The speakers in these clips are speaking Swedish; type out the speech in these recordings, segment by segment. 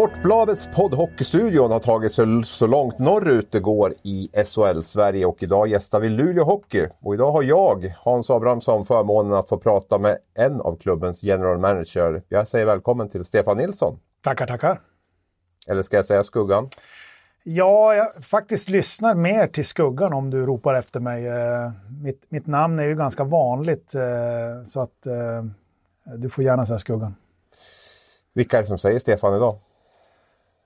Sportbladets podd Hockeystudion har tagit sig så långt norrut det går i SHL-Sverige och idag gästar vi Luleå Hockey. Och idag har jag, Hans Abrahamsson, förmånen att få prata med en av klubbens general manager. Jag säger välkommen till Stefan Nilsson. Tackar, tackar. Eller ska jag säga Skuggan? Ja, jag faktiskt lyssnar mer till Skuggan om du ropar efter mig. Eh, mitt, mitt namn är ju ganska vanligt eh, så att eh, du får gärna säga Skuggan. Vilka är det som säger Stefan idag?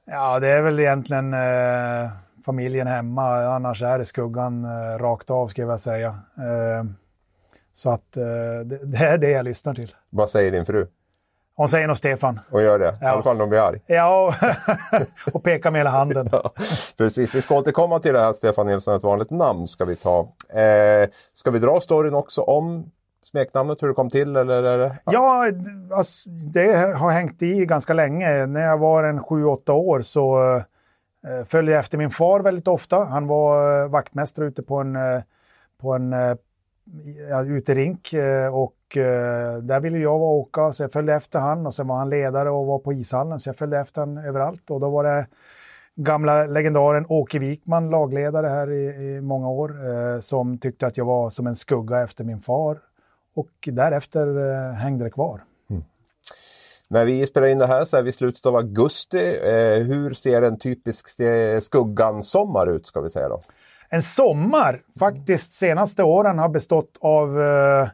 Ja, det är väl egentligen eh, familjen hemma. Annars är det skuggan eh, rakt av, ska jag säga. Eh, så att eh, det, det, är det jag lyssnar till. Vad säger din fru? Hon säger nog Stefan. Och gör det? Ja. I alla fall när hon blir arg? Ja, och, och pekar med hela handen. ja, precis, vi ska återkomma till det här Stefan Nilsson, ett vanligt namn ska vi ta. Eh, ska vi dra storyn också om smeknamnet, hur det kom till? Eller är det... Ja, alltså, det har hängt i ganska länge. När jag var en sju, åtta år så eh, följde jag efter min far väldigt ofta. Han var eh, vaktmästare ute på en, eh, på en eh, ja, uterink eh, och eh, där ville jag vara åka så jag följde efter han och sen var han ledare och var på ishallen så jag följde efter han överallt och då var det gamla legendaren Åke Wikman, lagledare här i, i många år, eh, som tyckte att jag var som en skugga efter min far och därefter eh, hängde det kvar. Mm. När vi spelar in det här så är vi i slutet av augusti. Eh, hur ser en typisk Skuggan-sommar ut ska vi säga då? En sommar, faktiskt senaste åren har bestått av eh,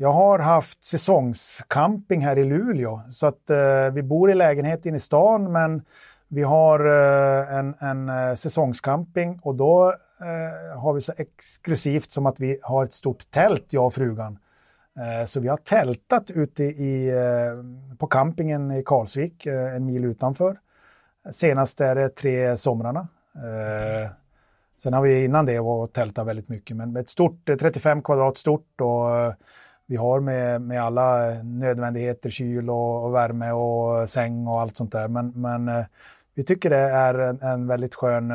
jag har haft säsongscamping här i Luleå så att eh, vi bor i lägenhet inne i stan men vi har eh, en, en eh, säsongscamping och då eh, har vi så exklusivt som att vi har ett stort tält, jag och frugan. Eh, så vi har tältat ute i, eh, på campingen i Karlsvik, eh, en mil utanför. Senast är det tre somrarna. Sen har vi innan det var tältat väldigt mycket, men ett stort, 35 kvadrat stort och vi har med, med alla nödvändigheter, kyl och, och, värme och säng och allt sånt där. Men, men vi tycker det är en, en väldigt skön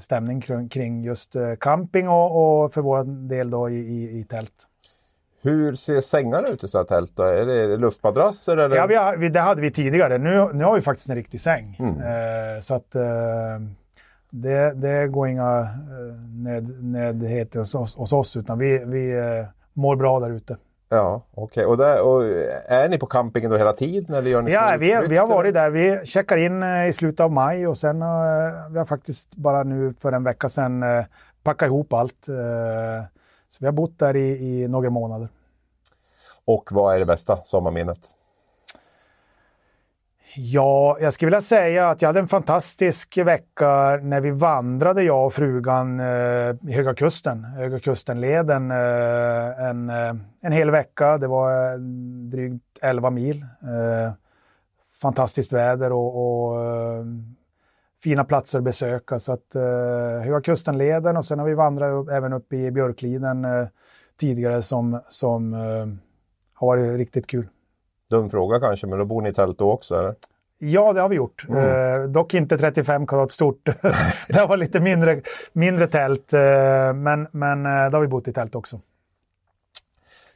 stämning kring, kring just camping och, och för vår del då i, i, i tält. Hur ser sängarna ut i sådana tält? Då? Är det luftmadrasser? Eller? Ja, vi har, det hade vi tidigare. Nu, nu har vi faktiskt en riktig säng. Mm. Eh, så att eh, det, det går inga eh, nöd, nödheter hos, oss, hos oss, utan vi, vi eh, mår bra där ute. Ja, okej. Okay. Och, och, är ni på campingen då hela tiden? Eller gör ni ja, vi, vi har varit där. Vi checkar in eh, i slutet av maj och sen uh, vi har faktiskt bara nu för en vecka sedan uh, packat ihop allt. Så vi har bott där i, i några månader. Och vad är det bästa sommarminnet? Ja, jag skulle vilja säga att jag hade en fantastisk vecka när vi vandrade, jag och frugan, eh, i Höga Kusten, Höga Kustenleden, eh, en, eh, en hel vecka. Det var eh, drygt 11 mil. Eh, fantastiskt väder och, och eh, fina platser att besöka. Så att, Höga Kustenleden och sen har vi vandrat upp, även upp i Björkliden tidigare som, som har varit riktigt kul. Dum fråga kanske, men då bor ni i tält då också? Eller? Ja, det har vi gjort. Mm. Eh, dock inte 35 kvadrat stort. det var lite mindre, mindre tält, eh, men, men eh, då har vi bott i tält också.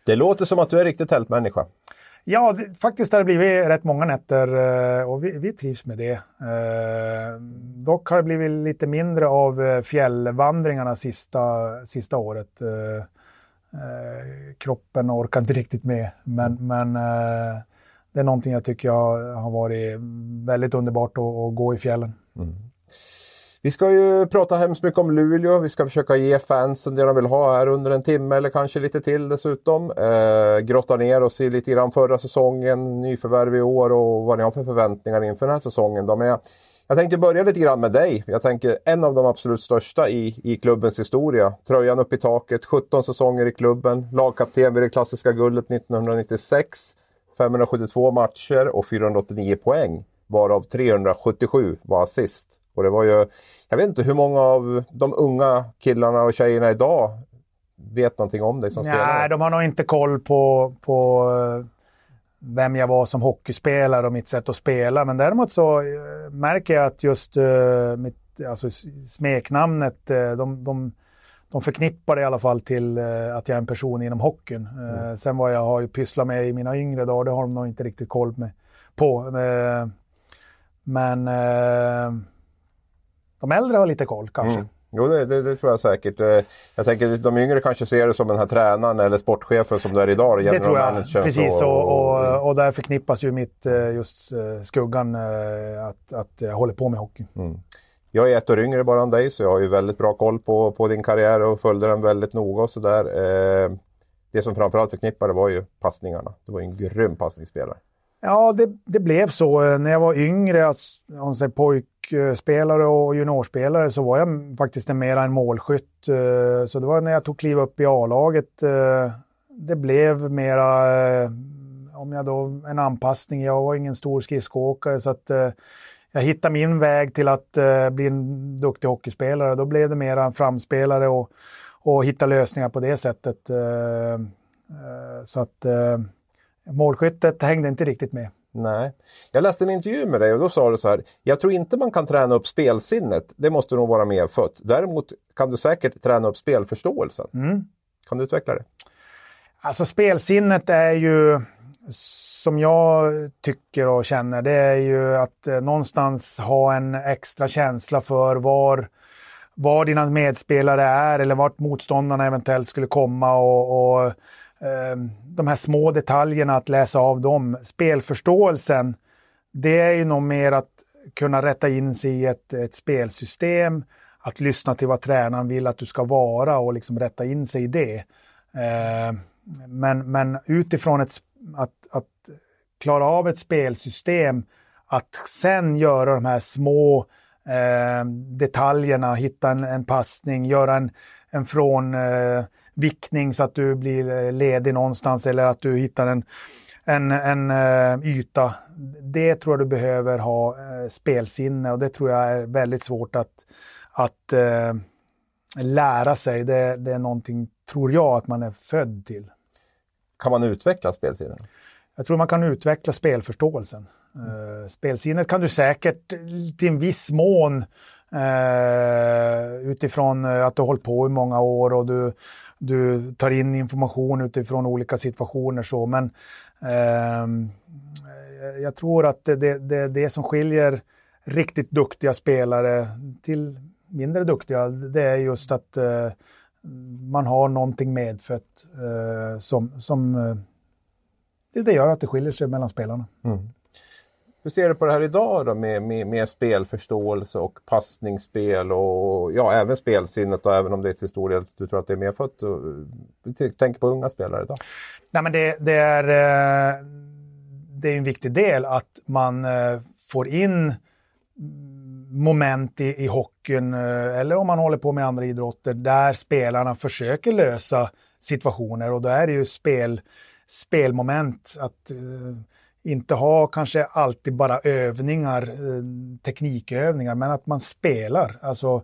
Det låter som att du är riktigt tältmänniska. Ja, det, faktiskt har det blivit rätt många nätter eh, och vi, vi trivs med det. Eh, dock har det blivit lite mindre av eh, fjällvandringarna sista, sista året. Eh, kroppen orkar inte riktigt med. Men, men eh, det är någonting jag tycker jag har varit väldigt underbart att, att gå i fjällen. Mm. Vi ska ju prata hemskt mycket om Luleå. Vi ska försöka ge fansen det de vill ha här under en timme eller kanske lite till dessutom. Eh, grotta ner oss i lite grann förra säsongen, nyförvärv i år och vad ni har för förväntningar inför den här säsongen. Då. Men jag, jag tänkte börja lite grann med dig. Jag tänker en av de absolut största i, i klubbens historia. Tröjan upp i taket, 17 säsonger i klubben, lagkapten vid det klassiska guldet 1996. 572 matcher och 489 poäng, varav 377 var assist. Och det var ju, jag vet inte hur många av de unga killarna och tjejerna idag vet någonting om dig som Nej, spelare? Nej, de har nog inte koll på, på vem jag var som hockeyspelare och mitt sätt att spela. Men däremot så uh, märker jag att just uh, mitt, alltså, smeknamnet, uh, de, de, de förknippar det i alla fall till att jag är en person inom hockeyn. Mm. Sen vad jag har pysslat med i mina yngre dagar, det har de nog inte riktigt koll med, på. men eh, de äldre har lite koll kanske. Mm. Jo, det, det, det, tror jag säkert. Eh, jag tänker de yngre kanske ser det som den här tränaren eller sportchefen som du är idag. Det tror jag, precis. Och, och, och, och, där förknippas ju mitt eh, just eh, skuggan att, att jag håller på med hockey. Mm. Jag är ett år yngre bara än dig så jag har ju väldigt bra koll på, på din karriär och följde den väldigt noga och sådär. Det som framförallt förknippade var ju passningarna. Du var ju en grym passningsspelare. Ja, det, det, blev så. Eh, när jag var yngre, om säger pojkspelare och juniorspelare, så var jag faktiskt mer mera en målskytt. Eh, så det var när jag tog kliv upp i A-laget. Eh, det blev mera, om jag då, en anpassning. Jag var ingen stor skridskoåkare så att jag hittade min väg till att bli en duktig hockeyspelare. Då blev det mera en framspelare och, och hitta lösningar på det sättet. Så att målskyttet hängde inte riktigt med. Nej. Jag läste en intervju med dig och då sa du så här. Jag tror inte man kan träna upp spelsinnet. Det måste nog vara medfött. Däremot kan du säkert träna upp spelförståelsen. Mm. Kan du utveckla det? Alltså spelsinnet är ju som jag tycker och känner, det är ju att eh, någonstans ha en extra känsla för var, var dina medspelare är eller vart motståndarna eventuellt skulle komma och, och Ehm, de här små detaljerna, att läsa av dem. Spelförståelsen, det är ju nog mer att kunna rätta in sig i ett, ett spelsystem, att lyssna till vad tränaren vill att du ska vara och liksom rätta in sig i det. Ehm, men, men utifrån ett, att, att klara av ett spelsystem, att sen göra de här små eh, detaljerna, hitta en, en passning, göra en, en från eh, vickning så att du blir eh, ledig någonstans eller att du hittar en, en, en uh, yta. Det tror jag du behöver ha uh, spelsinne och det tror jag är väldigt svårt att, att uh, lära sig. Det, det, är någonting, tror jag, att man är född till. Kan man utveckla spelsinnet? Jag tror man kan utveckla spelförståelsen. Mm. Spelsinnet kan du säkert till en viss mån utifrån att du har hållit på i många år och du du tar in information utifrån olika situationer. Så. Men eh, jag tror att det, det, det, det som skiljer riktigt duktiga spelare till mindre duktiga, det är just att eh, man har någonting medfött eh, som, som eh, det, det gör att det skiljer sig mellan spelarna. Mm. Hur ser du på det här idag då med, med, med spelförståelse och passningsspel och ja, även spelsinnet och även om det är till stor del du tror att det är medfött. Eh, Tänk på unga spelare idag. Nej, men det, det är, eh, det är en viktig del att man eh, får in moment i, i hockeyn eller om man håller på med andra idrotter där spelarna försöker lösa situationer och då är det ju spel, spelmoment. att inte ha kanske alltid bara övningar, eh, teknikövningar, men att man spelar. Alltså,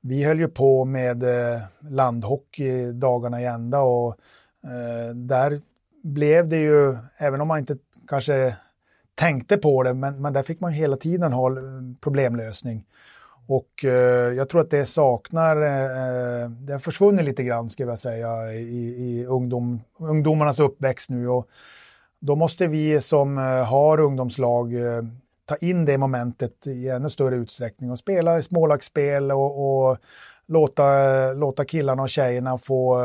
vi höll ju på med eh, landhockey dagarna i ända och eh, där blev det ju, även om man inte kanske tänkte på det, men, men där fick man hela tiden ha eh, problemlösning. Och eh, jag tror att det saknar, eh, det har försvunnit lite grann ska jag säga i, i ungdom, ungdomarnas uppväxt nu. Och då måste vi som eh, har ungdomslag eh, ta in det momentet i ännu större utsträckning och spela smålagsspel och, och låta, låta killarna och tjejerna få,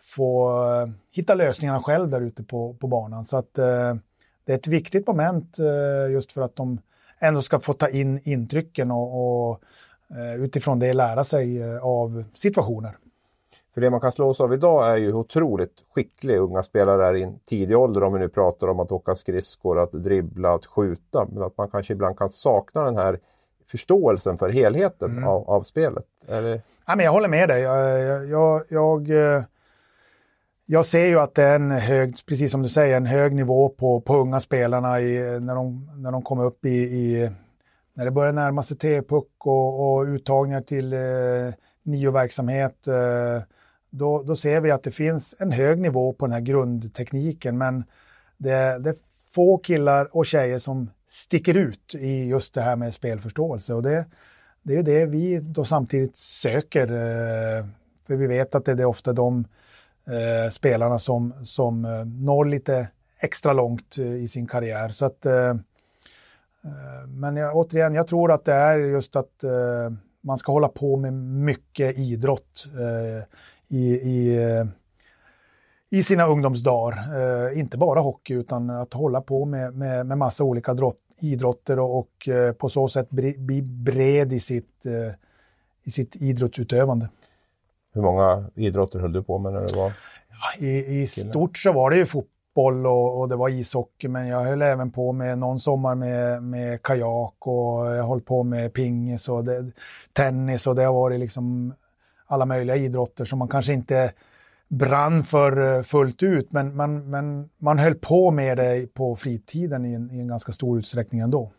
få eh, hitta lösningarna själv där ute på, på banan. Så att eh, det är ett viktigt moment just för att de ändå ska få ta in intrycken och, och utifrån det lära sig av situationer. För det man kan slås av idag är ju hur otroligt skickliga unga spelare är i en tidig ålder om vi nu pratar om att åka skridskor, att dribbla, att skjuta. Men att man kanske ibland kan sakna den här förståelsen för helheten mm. av, av, spelet. Det... ja, men jag håller med dig. Jag, jag, jag, eh, jag, ser ju att det är en hög, precis som du säger, en hög nivå på, på unga spelarna i, när, de, när de kommer upp i, i när det börjar närma sig T-puck och, och uttagningar till eh, nio-verksamhet. Eh, då, då ser vi att det finns en hög nivå på den här grundtekniken men det, det är få killar och tjejer som sticker ut i just det här med spelförståelse och det, det är ju det vi då samtidigt söker. Eh, för vi vet att det är ofta de eh, spelarna som, som eh, når lite extra långt i sin karriär. Så att men jag, återigen, jag tror att det är just att man ska hålla på med mycket idrott i, i, eh, i sina ungdomsdagar. Eh, inte bara hockey utan att hålla på med, med, med massa olika drott, idrotter och, och eh, på så sätt bli, bli bred i sitt, i sitt idrottsutövande. Hur många idrotter höll du på med när du var ja, I, i stort så var det ju fotboll fotboll och, och, det var ishockey, men jag höll även på med någon sommar med, med kajak och jag höll på med pingis och det, tennis och det har varit liksom alla möjliga idrotter som man kanske inte brann för fullt ut, men, men, men man höll på med det på fritiden i en, i en ganska stor utsträckning ändå.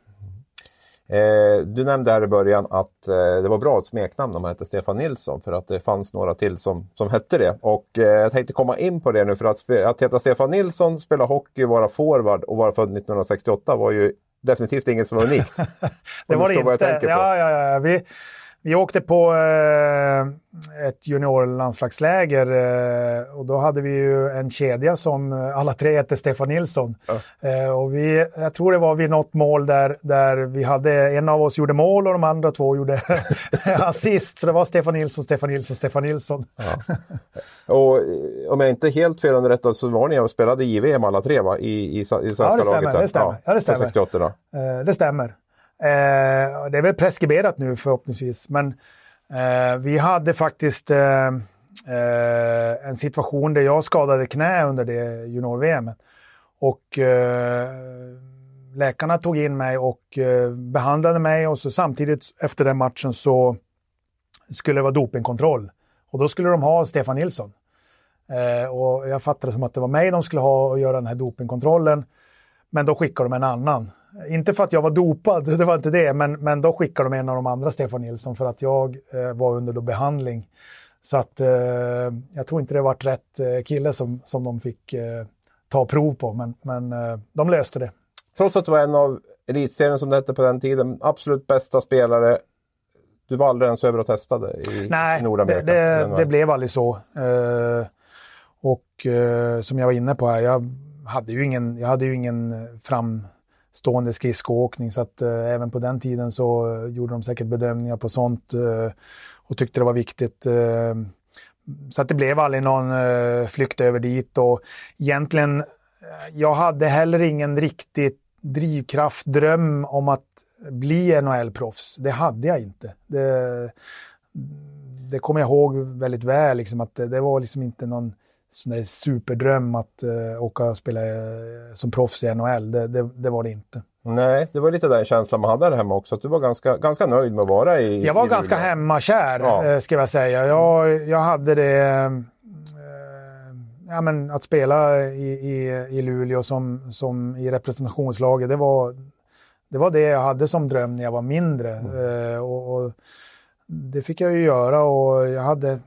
Eh, du nämnde här i början att eh, det var bra ett smeknamn om man hette Stefan Nilsson för att det fanns några till som, som hette det. Och eh, jag tänkte komma in på det nu för att, att heta Stefan Nilsson, spela hockey, vara forward och vara född 1968 var ju definitivt inget som var unikt. det var det inte. Ja, ja, ja. Vi, vi åkte på eh, ett juniorlandslagsläger eh, och då hade vi ju en kedja som eh, alla tre hette Stefan Nilsson. Ja. Eh, och vi, jag tror det var vid något mål där, där vi hade, en av oss gjorde mål och de andra två gjorde assist. Så det var Stefan Nilsson, Stefan Nilsson, Stefan Nilsson. Ja. och eh, om jag inte är helt fel underrättad så var ni och spelade JVM alla tre va? I, i, i svenska ja, det stämmer, laget? Det stämmer. Ja, det stämmer. 68, det stämmer. Eh, det är väl preskriberat nu förhoppningsvis, men eh, vi hade faktiskt eh, eh en situation där jag skadade knä under det junior-VM. Och eh, läkarna tog in mig och eh, behandlade mig och så samtidigt efter den matchen så skulle det vara dopingkontroll. Och då skulle de ha Stefan Nilsson. Eh, och jag fattade som att det var mig de skulle ha och göra den här dopingkontrollen. Men då skickade de en annan. Inte för att jag var dopad, det var inte det, men, men då skickade de en av de andra Stefan Nilsson för att jag eh, var under behandling. Så att eh, jag tror inte det var rätt eh, kille som, som de fick eh, ta prov på, men, men eh, de löste det. Trots att du var en av elitserien som det hette på den tiden, absolut bästa spelare. Du var aldrig ens över och testade i Nej, Nordamerika? Nej, det, det, det, blev aldrig så. Eh, och som jag var inne på här, jag hade ju ingen, jag hade ju ingen fram stående skridskoåkning så att eh, även på den tiden så gjorde de säkert bedömningar på sånt eh, och tyckte det var viktigt. Eh, så att det blev aldrig någon eh, flykt över dit och egentligen, eh, jag hade heller ingen riktig drivkraft, dröm om att bli NHL-proffs. Det hade jag inte. Det, det kommer jag ihåg väldigt väl, liksom, att det, det var liksom inte någon sån där superdröm att uh, åka och spela uh, som proffs i NHL. Det, det, det, var det inte. Nej, det var lite den känslan man hade där hemma också. Att du var ganska, ganska nöjd med att vara i Jag var i ganska hemmakär, ja. uh, ska jag säga. Jag, jag hade det... ja, men att spela i, i, i Luleå som, som i representationslaget, det var, det var det jag hade som dröm när jag var mindre. Mm. Och, och, det fick jag ju göra och jag hade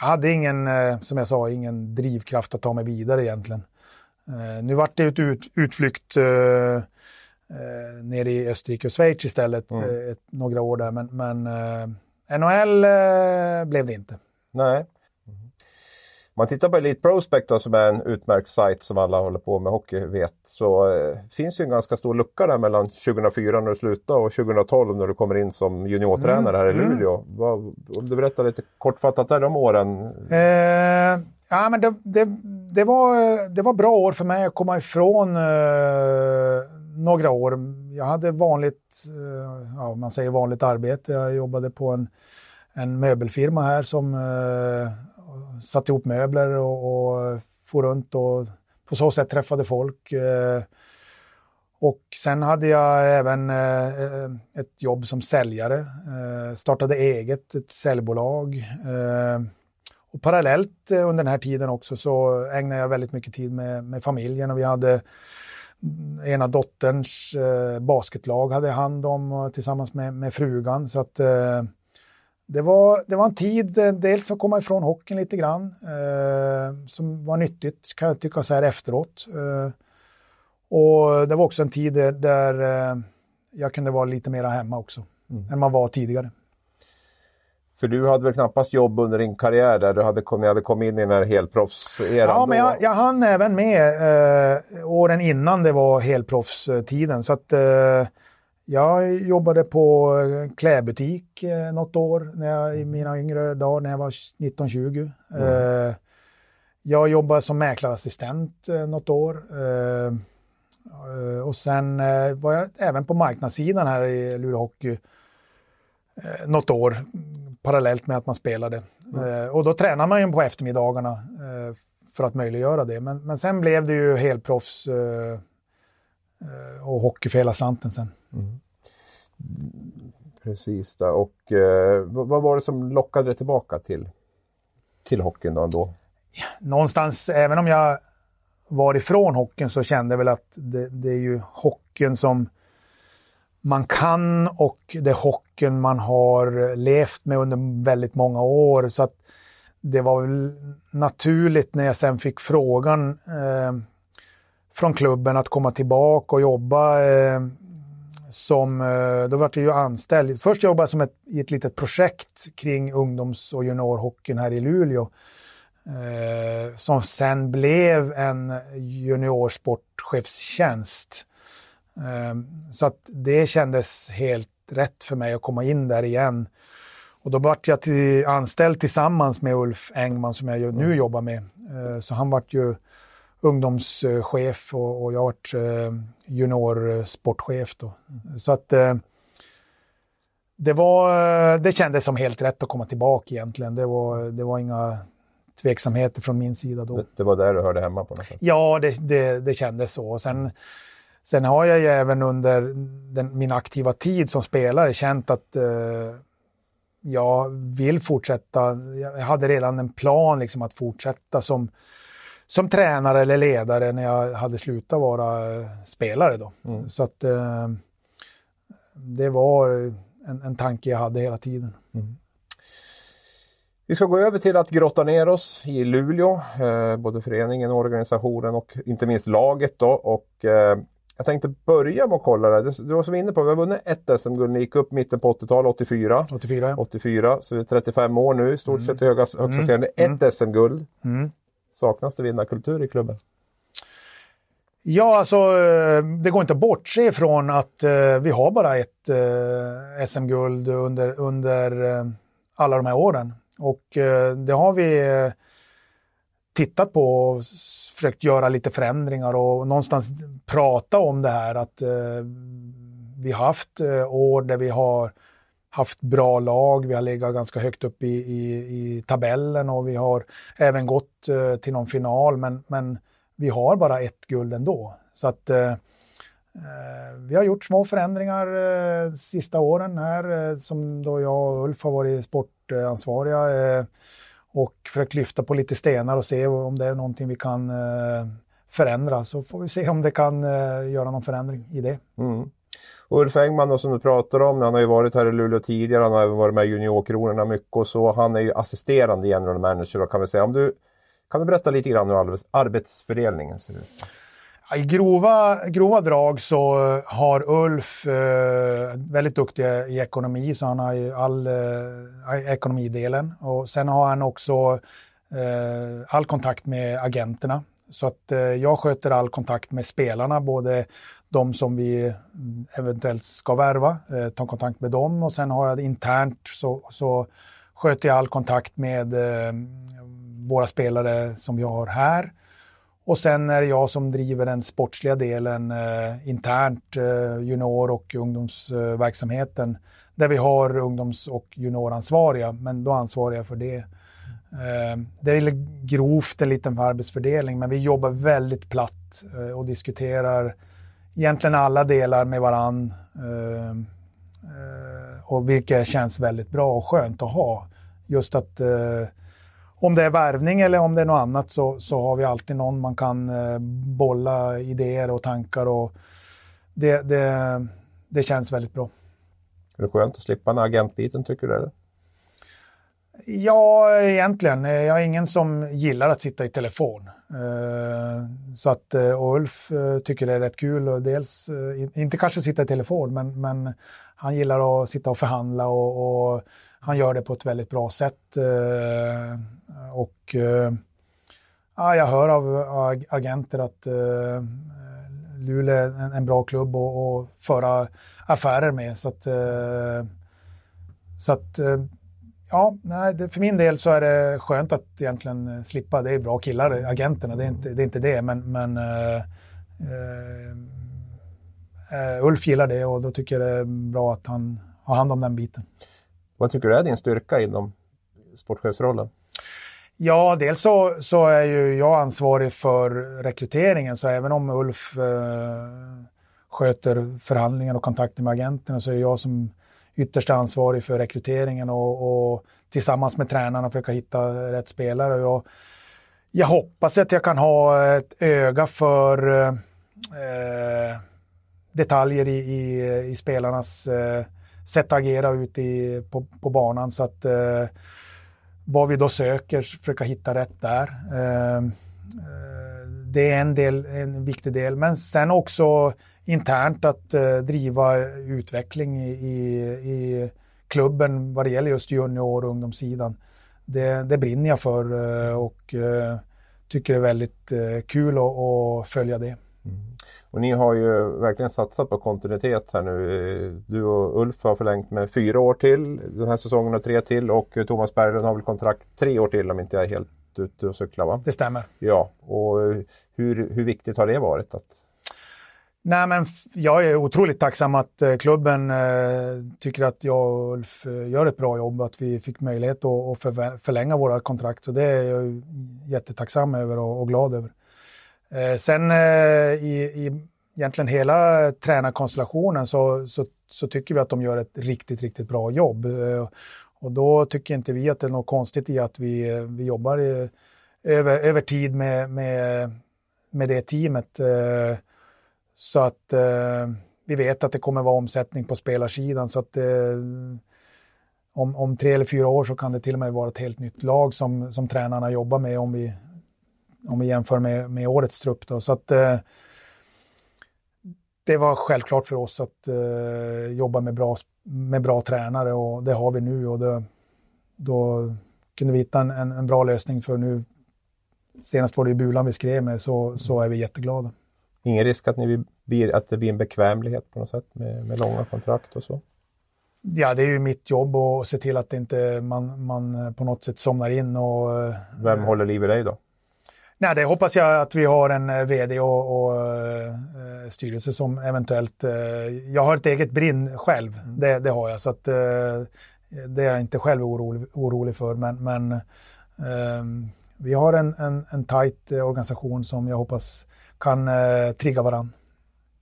jag hade ingen, eh, som jag sa, ingen drivkraft att ta mig vidare egentligen. Eh, nu vart det ett ut, utflykt uh, nere i Österrike och Schweiz istället, mm. ett, några år där, men, men NHL blev det inte. Nej man tittar på Elite Prospect då, som är en utmärkt sajt som alla håller på med hockey vet så eh, finns ju en ganska stor lucka där mellan 2004 när du slutade och 2012 när du kommer in som juniortränare här i mm. Luleå. Mm. Vad, om du berättar lite kortfattat där de åren? Eh, ja, men det, det, det, var, det var bra år för mig att komma ifrån eh, några år. Jag hade vanligt, eh, ja, man säger vanligt arbete. Jag jobbade på en, en möbelfirma här som eh, satte ihop möbler och, och for runt och på så sätt träffade folk. Eh, och sen hade jag även eh, ett jobb som säljare, eh, startade eget, ett säljbolag. Och parallellt under den här tiden också så ägnade jag väldigt mycket tid med, med familjen och vi hade mm, ena dotterns basketlag hade jag hand om tillsammans med, med frugan. Så att det var, det var en tid, eh, dels att komma ifrån hockeyn lite grann, eh, som var nyttigt kan jag tycka så här efteråt. Eh, och det var också en tid där eh, jag kunde vara lite mera hemma också, mm. än man var tidigare. För du hade väl knappast jobb under din karriär där du hade kommit, hade kommit in i den här helproffseran? Ja, men jag, jag hann även med eh, åren innan det var helproffstiden. Så att eh, Jag jobbade på klädbutik något år när jag, i mina yngre dagar när jag var 19-20. Mm. Jag jobbade som mäklarassistent något år. Och sen var jag även på marknadssidan här i Luleå Hockey något år parallellt med att man spelade. Mm. Och då tränar man ju på eftermiddagarna för att möjliggöra det. Men, men sen blev det ju helproffs och hockey för hela slanten sen. Mm. Precis, där. och eh, vad var det som lockade dig tillbaka till, till hockeyn då? Ändå? Ja, någonstans, även om jag var ifrån hockeyn så kände jag väl att det, det, är ju hockeyn som man kan och det är hockeyn man har levt med under väldigt många år. Så att det var väl naturligt när jag sen fick frågan eh, från klubben att komma tillbaka och jobba eh, som, eh, då var jag ju anställd. Först jobbade jag som ett, i ett litet projekt kring ungdoms och juniorhockeyn här i Luleå. Eh, som sen blev en juniorsportchefstjänst. Eh, så att det kändes helt rätt för mig att komma in där igen. Och då vart jag till, anställd tillsammans med Ulf Engman som jag nu jobbar med. Eh, så han vart ju ungdomschef och, och jag har varit eh, juniorsportchef. Då. Så att eh, det, var, det kändes som helt rätt att komma tillbaka egentligen. Det var, det var inga tveksamheter från min sida då. Det, det var där du hörde hemma på något sätt? Ja, det, det, det kändes så. Sen, sen har jag ju även under den, min aktiva tid som spelare känt att eh, jag vill fortsätta. Jag hade redan en plan liksom att fortsätta som som tränare eller ledare när jag hade slutat vara eh, spelare. Då. Mm. Så att eh, det var en, en tanke jag hade hela tiden. Mm. Vi ska gå över till att grotta ner oss i Luleå, eh, både föreningen, organisationen och inte minst laget. Då. Och, eh, jag tänkte börja med att kolla det. Du, var som inne på, vi har vunnit ett SM-guld. Ni gick upp mitten på 80-talet, 84. 84. 84, så vi är 35 år nu i stort mm. sett högsta mm. serien. Ett mm. SM-guld. Mm. Saknas det vinnarkultur i klubben? Ja, alltså eh, det går inte att bortse ifrån att eh, vi har bara ett eh, SM-guld under, under alla de här åren. Och det har vi tittat på och försökt göra lite förändringar och någonstans prata om det här att vi har haft år där vi har haft bra lag, vi har legat ganska högt upp i, i, i tabellen och vi har även gått eh, till någon final, men, men vi har bara ett guld ändå. Så att eh, eh vi har gjort små förändringar eh, sista åren här, eh, som då jag och Ulf har varit sportansvariga eh, och försökt lyfta på lite stenar och se om det är någonting vi kan förändra. Så får vi se om det kan göra någon förändring i det. Mm. Ulf Engman som du pratar om, han har ju varit här i Luleå tidigare, han har även varit med i Juniorkronorna mycket och så. Han är ju assisterande general manager och kan vi säga. Om du, kan du berätta lite grann hur arbetsfördelningen ser ut? I grova, grova drag så har Ulf eh, väldigt duktig i ekonomi, så han har ju all eh, ekonomidelen. Och sen har han också eh, all kontakt med agenterna. Så att eh, jag sköter all kontakt med spelarna, både de som vi eventuellt ska värva, eh, ta kontakt med dem och sen har jag internt så, så sköter jag all kontakt med eh, våra spelare som vi har här. Och sen är det jag som driver den sportsliga delen eh, internt, eh, junior och ungdomsverksamheten, där vi har ungdoms och junioransvariga, men då ansvarar jag för det. Eh, det är grovt en liten arbetsfördelning, men vi jobbar väldigt platt eh, och diskuterar egentligen alla delar med varann. Eh, eh, och vilket känns väldigt bra och skönt att ha. Just att eh, om det är värvning eller om det är något annat så, så har vi alltid någon man kan bolla idéer och tankar och det, det, det känns väldigt bra. Är det skönt att slippa den agentbiten tycker du? Eller? Ja, egentligen. Jag är ingen som gillar att sitta i telefon. Eh, så att eh, Ulf eh, tycker det är rätt kul och dels, inte kanske sitta i telefon, men, men han gillar att sitta och förhandla och, och han gör det på ett väldigt bra sätt. Och ja, jag hör av agenter att Luleå är en, bra klubb att, föra affärer med. Så att, så att ja, nej, det, för min del så är det skönt att egentligen slippa. Det är bra killar, agenterna, det är inte det, är inte det men, men uh, uh, Ulf gillar det och då tycker jag det är bra att han har hand om den biten. Vad tycker du är din styrka inom sportchefsrollen? Ja, dels så, så är ju jag ansvarig för rekryteringen, så även om Ulf eh, sköter förhandlingar och kontakter med agenterna så är jag som ytterst ansvarig för rekryteringen och, och tillsammans med tränarna försöka hitta rätt spelare. Jag, jag hoppas att jag kan ha ett öga för eh, detaljer i, i, i spelarnas eh, sätt att agera ute i, på, på banan så att eh, vad vi då söker, försöka hitta rätt där. Eh, eh det är en, del, en viktig del, men sen också internt att eh, driva utveckling i, i, i, klubben vad det gäller just junior och ungdomssidan. Det, det brinner jag för eh, och eh, tycker det är väldigt eh, kul att, att följa det. Mm. Och ni har ju verkligen satsat på kontinuitet här nu. Du och Ulf har förlängt med fyra år till den här säsongen och tre till och Thomas Berglund har väl kontrakt tre år till om inte jag är helt ute och cyklar va? Det stämmer. Ja, och hur, hur viktigt har det varit att Nej, men jag är otroligt tacksam att eh, klubben eh, tycker att jag och Ulf eh, gör ett bra jobb, att vi fick möjlighet att, förlänga våra kontrakt. Så det är jag jättetacksam över och, glad över. Sen i, i egentligen hela tränarkonstellationen så, så, så, tycker vi att de gör ett riktigt, riktigt bra jobb. Och då tycker inte vi att det är något konstigt i att vi, vi jobbar över, över tid med, med, med det teamet. Så att eh, vi vet att det kommer vara omsättning på spelarsidan så att eh, om, om tre eller fyra år så kan det till och med vara ett helt nytt lag som, som tränarna jobbar med om vi, om vi jämför med, med årets trupp. Då. Så att eh, det var självklart för oss att eh, jobba med bra, med bra tränare och det har vi nu och det, då kunde vi hitta en, en, en, bra lösning för nu. Senast var det ju Bulan vi skrev med så, så är vi jätteglada. Ingen risk att, ni blir, att det blir en bekvämlighet på något sätt med, med långa kontrakt och så? Ja, det är ju mitt jobb att se till att inte man, man på något sätt somnar in. Och, eh, Vem håller liv i dig då? Nej, det hoppas jag att vi har en eh, vd och, och uh, styrelse som eventuellt... Uh, jag har ett eget brinn själv, det, det har jag. Så att, det är jag inte själv orolig, orolig för. Men, men vi har en, en, en tajt organisation som jag hoppas kan eh, trigga varann.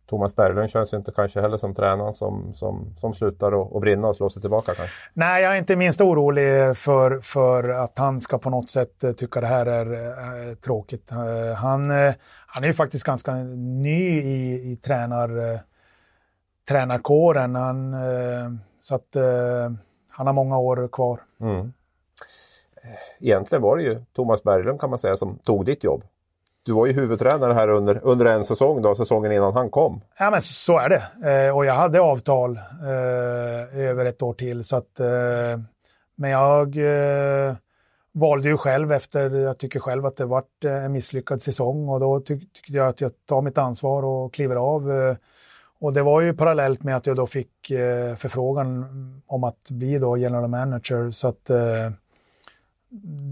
Thomas Berglund känns ju inte kanske heller som tränaren som, som, som slutar och, och brinna och slå sig tillbaka kanske? Nej, jag är inte minst orolig för, för att han ska på något sätt eh, tycka det här är äh, tråkigt. Uh, han, uh, han är ju faktiskt ganska ny i, i tränar, tränarkåren. Han, så att han har många år kvar. Mm. Egentligen var det ju Thomas Berglund kan man säga som tog ditt jobb du var ju huvudtränare här under, under en säsong, då, säsongen innan han kom. Ja, men så är det. Eh, och jag hade avtal eh, över ett år till. Så att, eh, men jag eh, valde ju själv efter, jag tycker själv att det varit eh, en misslyckad säsong och då ty tyckte jag att jag tar mitt ansvar och kliver av. Eh, och det var ju parallellt med att jag då fick eh, förfrågan om att bli då general manager. Så att eh,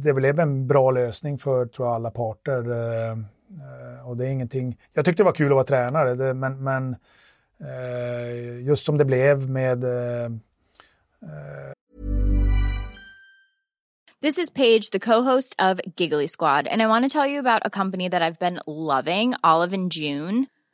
det blev en bra lösning för tror jag, alla parter. Eh, eh, och det är ingenting... Jag tyckte det var kul att vara tränare, det, men, men eh, just som det blev med... Eh, eh. This is Paige, the co-host of Giggly Squad, and I want to tell you about a company that I've been loving, Olive and June.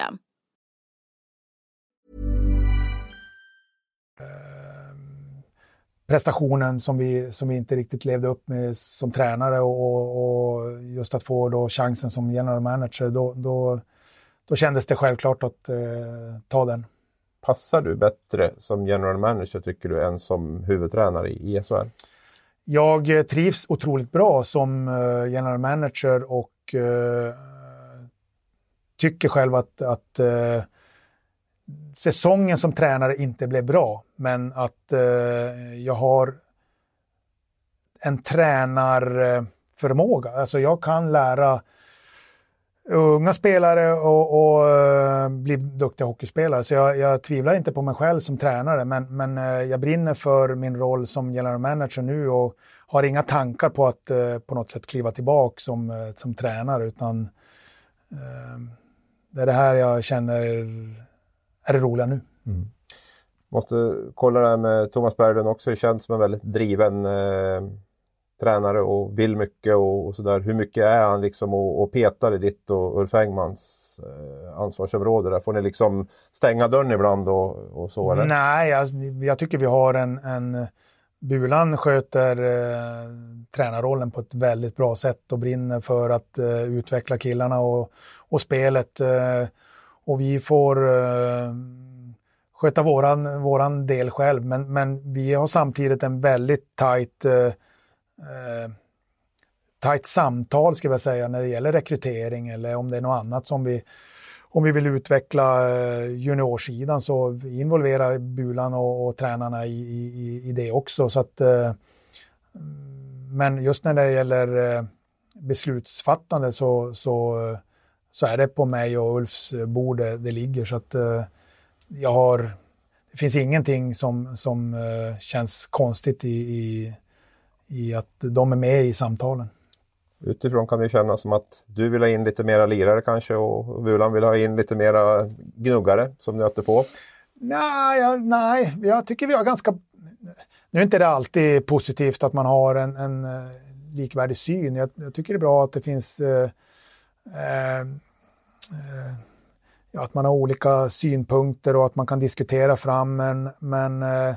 System. prestationen som vi, som vi inte riktigt levde upp med som tränare och, och just att få då chansen som general manager, då, då, då kändes det självklart att eh, ta den. Passar du bättre som general manager tycker du än som huvudtränare i SHL? Jag eh, trivs otroligt bra som eh, general manager och eh, tycker själv att, att eh, säsongen som tränare inte blev bra, men att eh, jag har en tränarförmåga. Alltså jag kan lära unga spelare och, och uh, bli duktiga hockeyspelare. Så jag, jag, tvivlar inte på mig själv som tränare, men, men uh, jag brinner för min roll som general manager nu och har inga tankar på att uh, på något sätt kliva tillbaka som, som tränare, utan det är det här jag känner är det roliga nu. Mm. Måste kolla det här med Thomas Berglund också, känns som en väldigt driven eh, tränare och vill mycket och, och sådär. Hur mycket är han liksom och, och petar i ditt och Ulf Engmans eh, ansvarsområde? Där? Får ni liksom stänga dörren ibland och, och så eller? Nej, jag, jag tycker vi har en, en Bulan sköter eh, tränarrollen på ett väldigt bra sätt och brinner för att eh, utveckla killarna och, och spelet. Eh, och vi får eh, sköta våran, våran del själv. Men, men vi har samtidigt en väldigt tajt, eh, eh, tajt samtal ska jag säga när det gäller rekrytering eller om det är något annat som vi om vi vill utveckla eh, juniorsidan så involverar Bulan och, och tränarna i, i, i, det också. Så att, eh, mm, men just när det gäller eh, beslutsfattande så, så så är det på mig och Ulfs bord det, det ligger. Så att eh, jag har, det finns ingenting som, som eh, känns konstigt i, i, i, att de är med i samtalen. Utifrån kan det kännas som att du vill ha in lite mera lirare kanske och Bulan vill ha in lite mera gnuggare som nöter på. Nej, jag, nej, jag tycker vi har ganska... Nu är inte det alltid positivt att man har en, en eh, likvärdig syn. Jag, jag, tycker det är bra att det finns eh, Eh, eh, ja, att man har olika synpunkter och att man kan diskutera fram. Men, men eh,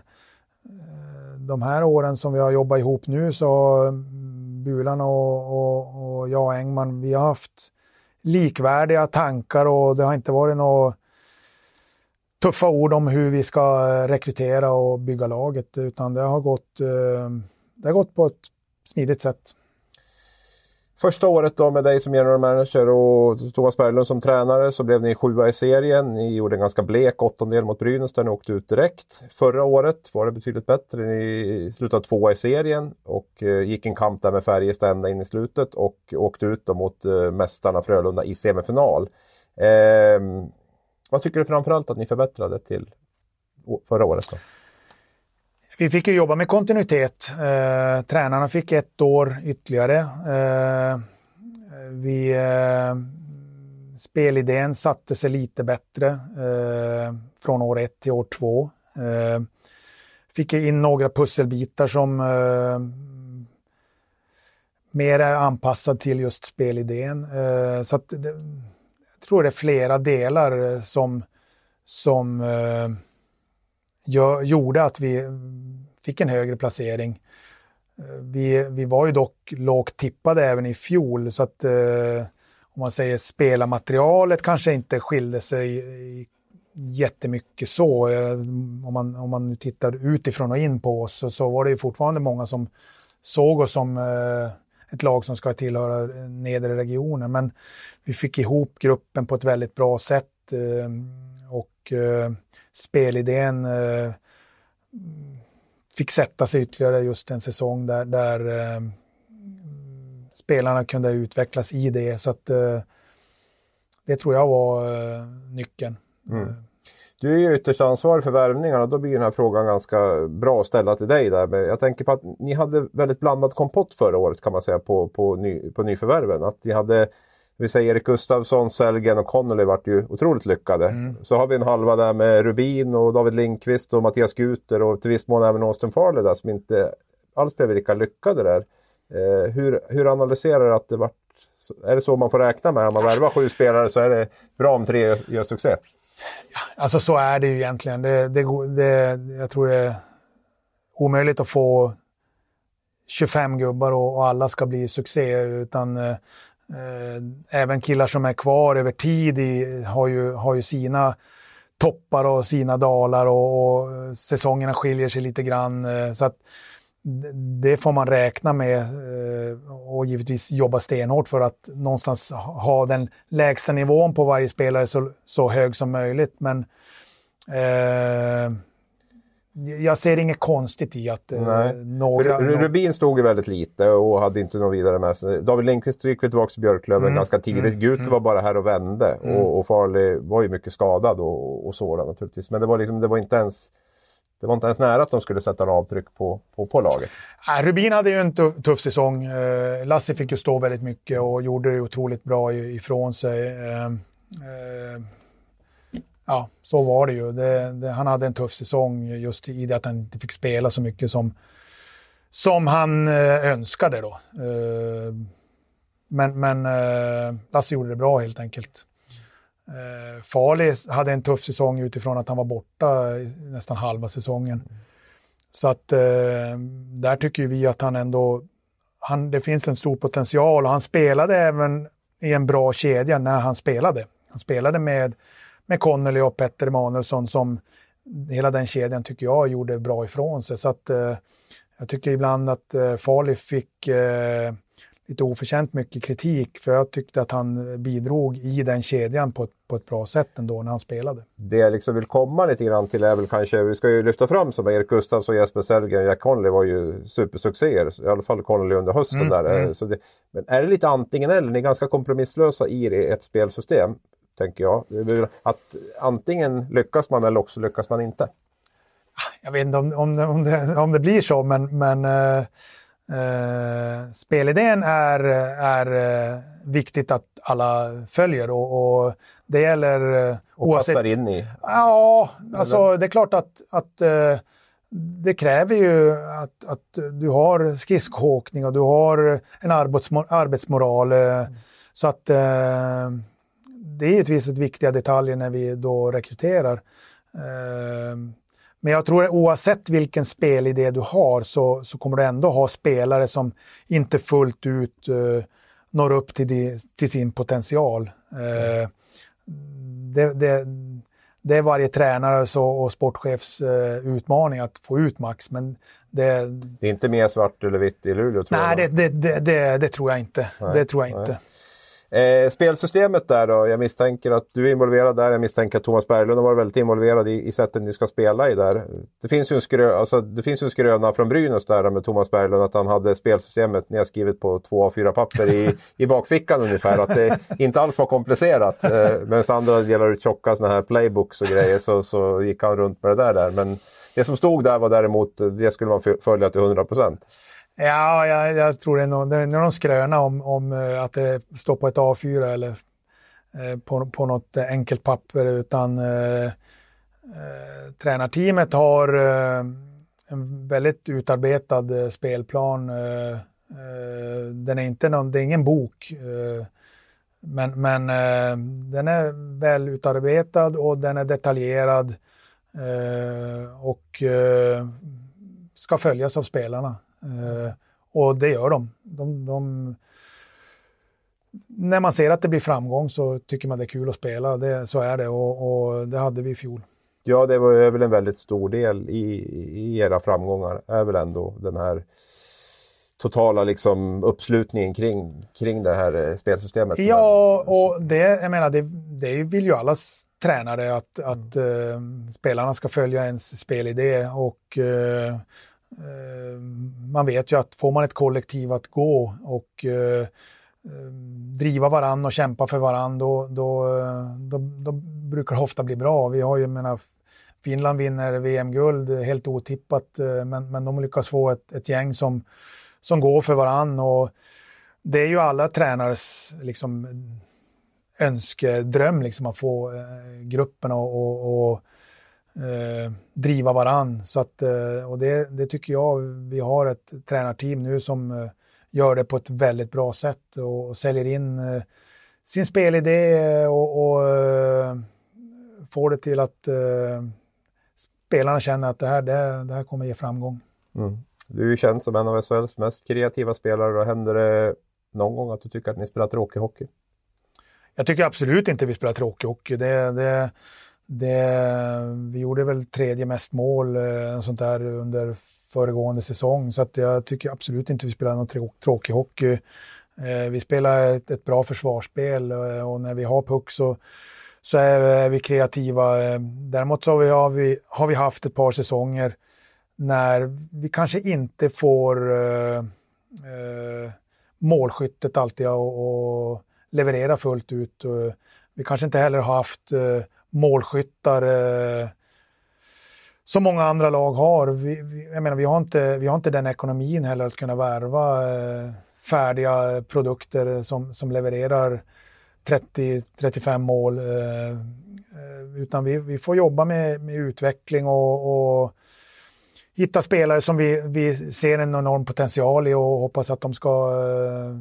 de här åren som vi har jobbat ihop nu så Bulan och, och, och jag och Engman, vi har haft likvärdiga tankar och det har inte varit några tuffa ord om hur vi ska rekrytera och bygga laget utan det har gått, eh, det har gått på ett smidigt sätt. Första året då med dig som general manager och Thomas Berglund som tränare så blev ni sjua i serien. Ni gjorde en ganska blek åttondel mot Brynäs där ni åkte ut direkt. Förra året var det betydligt bättre. Ni slutade tvåa i serien och eh, gick en kamp där med Färjestad ända in i slutet och åkte ut då mot eh, mästarna Frölunda i semifinal. Eh, vad tycker du framförallt att ni förbättrade till förra året? Då? Vi fick ju jobba med kontinuitet. Eh, tränarna fick ett år ytterligare. Eh, vi, eh, spelidén satte sig lite bättre eh, från år ett till år två. Eh, fick in några pusselbitar som eh, mer är anpassad till just spelidén. Eh, så att det, jag tror det är flera delar eh, som, som eh, gjorde att vi fick en högre placering. Vi, vi var ju dock lågt tippade även i fjol så att eh, om man säger spelarmaterialet kanske inte skilde sig jättemycket så. Eh, om man, om man tittar utifrån och in på oss så, så var det ju fortfarande många som såg oss som eh, ett lag som ska tillhöra nedre regionen. Men vi fick ihop gruppen på ett väldigt bra sätt eh, och eh, eh, spelidén fick sätta sig ytterligare just en säsong där, där eh, spelarna kunde utvecklas i det. Så att eh, det tror jag var eh, nyckeln. Mm. Du är ju ytterst ansvarig för värvningarna. Då blir den här frågan ganska bra att ställa till dig. Där. Jag tänker på att ni hade väldigt blandad kompott förra året kan man säga på, på, ny, på nyförvärven. Att ni hade vi säger Erik Gustafsson, Sellgren och Connolly vart ju otroligt lyckade. Mm. Så har vi en halva där med Rubin och David Lindqvist och Mattias Guter och till viss mån även Austin Farley där som inte alls blev lika lyckade där. Eh, hur, hur analyserar du att det vart är det så man får räkna med? Om man värvar sju spelare så är det bra om tre gör, gör succé? Ja, alltså så är det ju egentligen. Det, det, det, jag tror det är omöjligt att få 25 gubbar och, och alla ska bli succé, utan eh, Eh, även killar som är kvar över tid i, har, ju, har ju sina toppar och sina dalar och, och säsongerna skiljer sig lite grann. Eh, så att det får man räkna med eh, och givetvis jobba stenhårt för att någonstans ha den lägsta nivån på varje spelare så, så hög som möjligt. Men eh, jag ser inget konstigt i att eh, några... Rubin stod ju väldigt lite och hade inte något vidare med sig. David Lindqvist gick tillbaka till Björklöven mm. ganska tidigt. Mm. Gute var bara här och vände mm. och, och Farley var ju mycket skadad och, och sådan naturligtvis. Men det var, liksom, det var inte ens det var inte ens nära att de skulle sätta en avtryck på, på, på laget. Nej, Rubin hade ju en tuff, tuff säsong. Eh, Lassie fick ju stå väldigt mycket och gjorde det otroligt bra ifrån sig. Ja, så var det ju. Det, det, han hade en tuff säsong just i det att han inte fick spela så mycket som, som han eh, önskade då. Eh, men men eh, Lasse gjorde det bra helt enkelt. Farley hade en tuff säsong utifrån att han var borta nästan halva säsongen. Så att där tycker vi att han ändå, han, det finns en stor potential och han spelade även i en bra kedja när han spelade. Han spelade med med Connolly och Petter Emanuelsson som hela den kedjan tycker jag gjorde bra ifrån sig. Så att eh, jag tycker ibland att eh, Farley fick eh, lite oförtjänt mycket kritik för jag tyckte att han bidrog i den kedjan på ett, på ett bra sätt ändå när han spelade. Det jag liksom vill komma lite grann till är väl kanske, vi ska ju lyfta fram som Erik Gustafsson, Jesper Sellgren och Jack Connolly var ju supersuccéer, i alla fall Connolly under hösten mm, där. Mm. Så det, men är det lite antingen eller, ni är ganska kompromisslösa i ert spelsystem tänker jag. Att antingen lyckas man eller också lyckas man inte. Jag vet inte om, om, det, om, det, om det blir så, men, men äh, äh, spelidén är, är äh, viktigt att alla följer och, och det gäller äh, och oavsett... passar in i? Ja, alltså eller? det är klart att, att det kräver ju att, att du har skridskoåkning och du har en arbetsmoral. Mm. Så att det är givetvis ett viktiga detaljer när vi då rekryterar. Ehm, men jag tror att oavsett vilken spelidé du har så, så kommer du ändå ha spelare som inte fullt ut uh, når upp till, di, till sin potential. Mm. Det, det, det, är varje tränares och, och sportchefs uh, utmaning att få ut max. Men det, det är inte mer svart eller vitt i Luleå? Tror nej, jag, det, det, det, tror jag inte. Nej, det tror jag inte. Eh, spelsystemet där då, jag misstänker att du är involverad där. Jag misstänker att Thomas Berglund har varit väldigt involverad i, i sättet ni ska spela i där. Det finns ju en, skrö, alltså, det finns en skröna från Brynäs där med Thomas Berglund att han hade spelsystemet nedskrivet på två av fyra papper i, i bakfickan ungefär. Att det inte alls var komplicerat. Eh, Medan andra delar ut tjocka sådana här playbooks och grejer så, så gick han runt med det där. där. Men det som stod där var däremot, det skulle man följa till 100 procent. Ja, jag, jag, tror det är, någon, det är någon skröna om, om eh, att det står på ett A4 eller eh, på, på något enkelt papper utan eh, eh, tränarteamet har eh, en väldigt utarbetad eh, spelplan. Eh, eh, den är inte någon, det är ingen bok. men men den är väl utarbetad och den är detaljerad och ska följas av spelarna. Eh, och det gör de. de, de när man ser att det blir framgång så tycker man det är kul att spela. Det, så är det och, och det hade vi i fjol. Ja, det var väl en väldigt stor del i, i era framgångar, är väl ändå den här totala liksom uppslutningen kring, kring det här eh, spelsystemet. Ja, och det, jag menar, det, det vill ju alla tränare att, att uh, spelarna ska följa ens spelidé och uh, Eh, man vet ju att får man ett kollektiv att gå och eh, eh, driva varann och kämpa för varann, då, då, då, då, brukar det ofta bli bra. Vi har ju, menar, Finland vinner VM-guld helt otippat, men, men de lyckas få ett, ett gäng som, som går för varann. Och det är ju alla tränares liksom, önskedröm liksom, att få gruppen och, och, och eh, driva varann. Så att, eh, och det, det, tycker jag, vi har ett tränarteam nu som eh, gör det på ett väldigt bra sätt och, och säljer in eh, sin spelidé och, och eh, får det till att spelarna känner att det här, det, det här kommer ge framgång. Mm. Du är ju känd som en av SHLs mest kreativa spelare. Händer det någon gång att du tycker att ni spelar tråkig hockey? Jag tycker absolut inte vi spelar tråkig hockey. Det, det, det, vi gjorde väl tredje mest mål eh, sånt där under föregående säsong. Så att jag tycker absolut inte vi spelar någon tråkig hockey. Eh, vi spelar ett, ett, bra försvarsspel eh, och när vi har puck så, så är vi kreativa. Eh, däremot så har vi, har, vi, har vi haft ett par säsonger när vi kanske inte får eh, eh, målskyttet alltid att leverera fullt ut. Eh, vi kanske inte heller har haft eh, målskyttar eh, som många andra lag har. Vi, vi, jag menar, vi, har inte, vi har inte den ekonomin heller att kunna värva eh, färdiga produkter som, som levererar 30-35 mål. Eh, eh, utan vi, vi får jobba med, med utveckling och, och hitta spelare som vi, vi ser en enorm potential i och hoppas att de ska eh,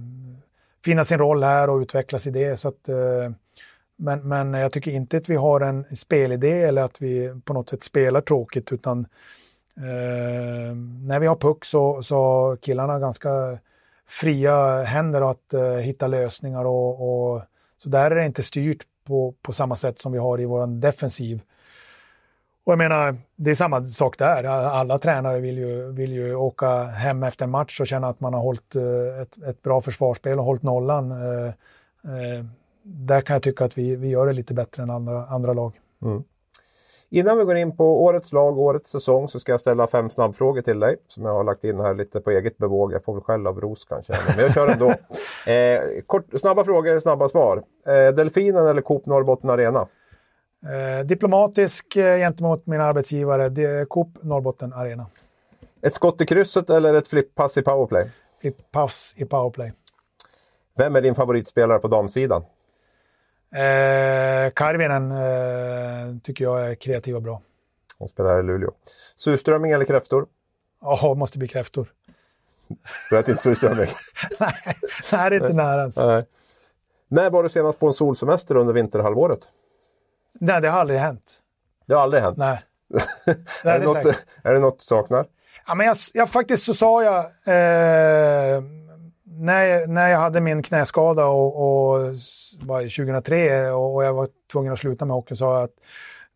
finna sin roll här och utvecklas i det. Så att, eh, men, men jag tycker inte att vi har en spelidé eller att vi på något sätt spelar tråkigt utan eh, när vi har puck så, så har killarna ganska fria händer att eh, hitta lösningar och, och, så där är det inte styrt på, på samma sätt som vi har i vår defensiv. Och jag menar, det är samma sak där. Alla tränare vill ju, vill ju åka hem efter en match och känna att man har hållit eh, ett, ett bra försvarsspel och hållit nollan. Eh, eh, där kan jag tycka att vi, vi gör det lite bättre än andra, andra lag. Mm. Innan vi går in på årets lag, årets säsong, så ska jag ställa fem snabbfrågor till dig som jag har lagt in här lite på eget bevåg. Jag får väl skäll av Ros kanske, men jag kör ändå. eh, kort, snabba frågor, snabba svar. Eh, Delfinen eller Coop Norrbotten Arena? Eh, diplomatisk eh, gentemot min arbetsgivare, är Coop Norrbotten Arena. Ett skott i krysset eller ett flipppass i powerplay? Flipppass i powerplay. Vem är din favoritspelare på damsidan? Eh, Karvinen eh, tycker jag är kreativ och bra. Hon spelar i Luleå. Surströmming eller kräftor? Ja, måste bli kräftor. Du äter inte surströmming? nej, det är inte nära ens. Nej. När var du senast på en solsemester under vinterhalvåret? Nej, det har aldrig hänt. Det har aldrig hänt? Nej. det är, det något, är det något du saknar? Ja, men jag, jag faktiskt så sa jag eh, när, när jag hade min knäskada och, och var 2003 och, jag var tvungen att sluta med hockey sa jag att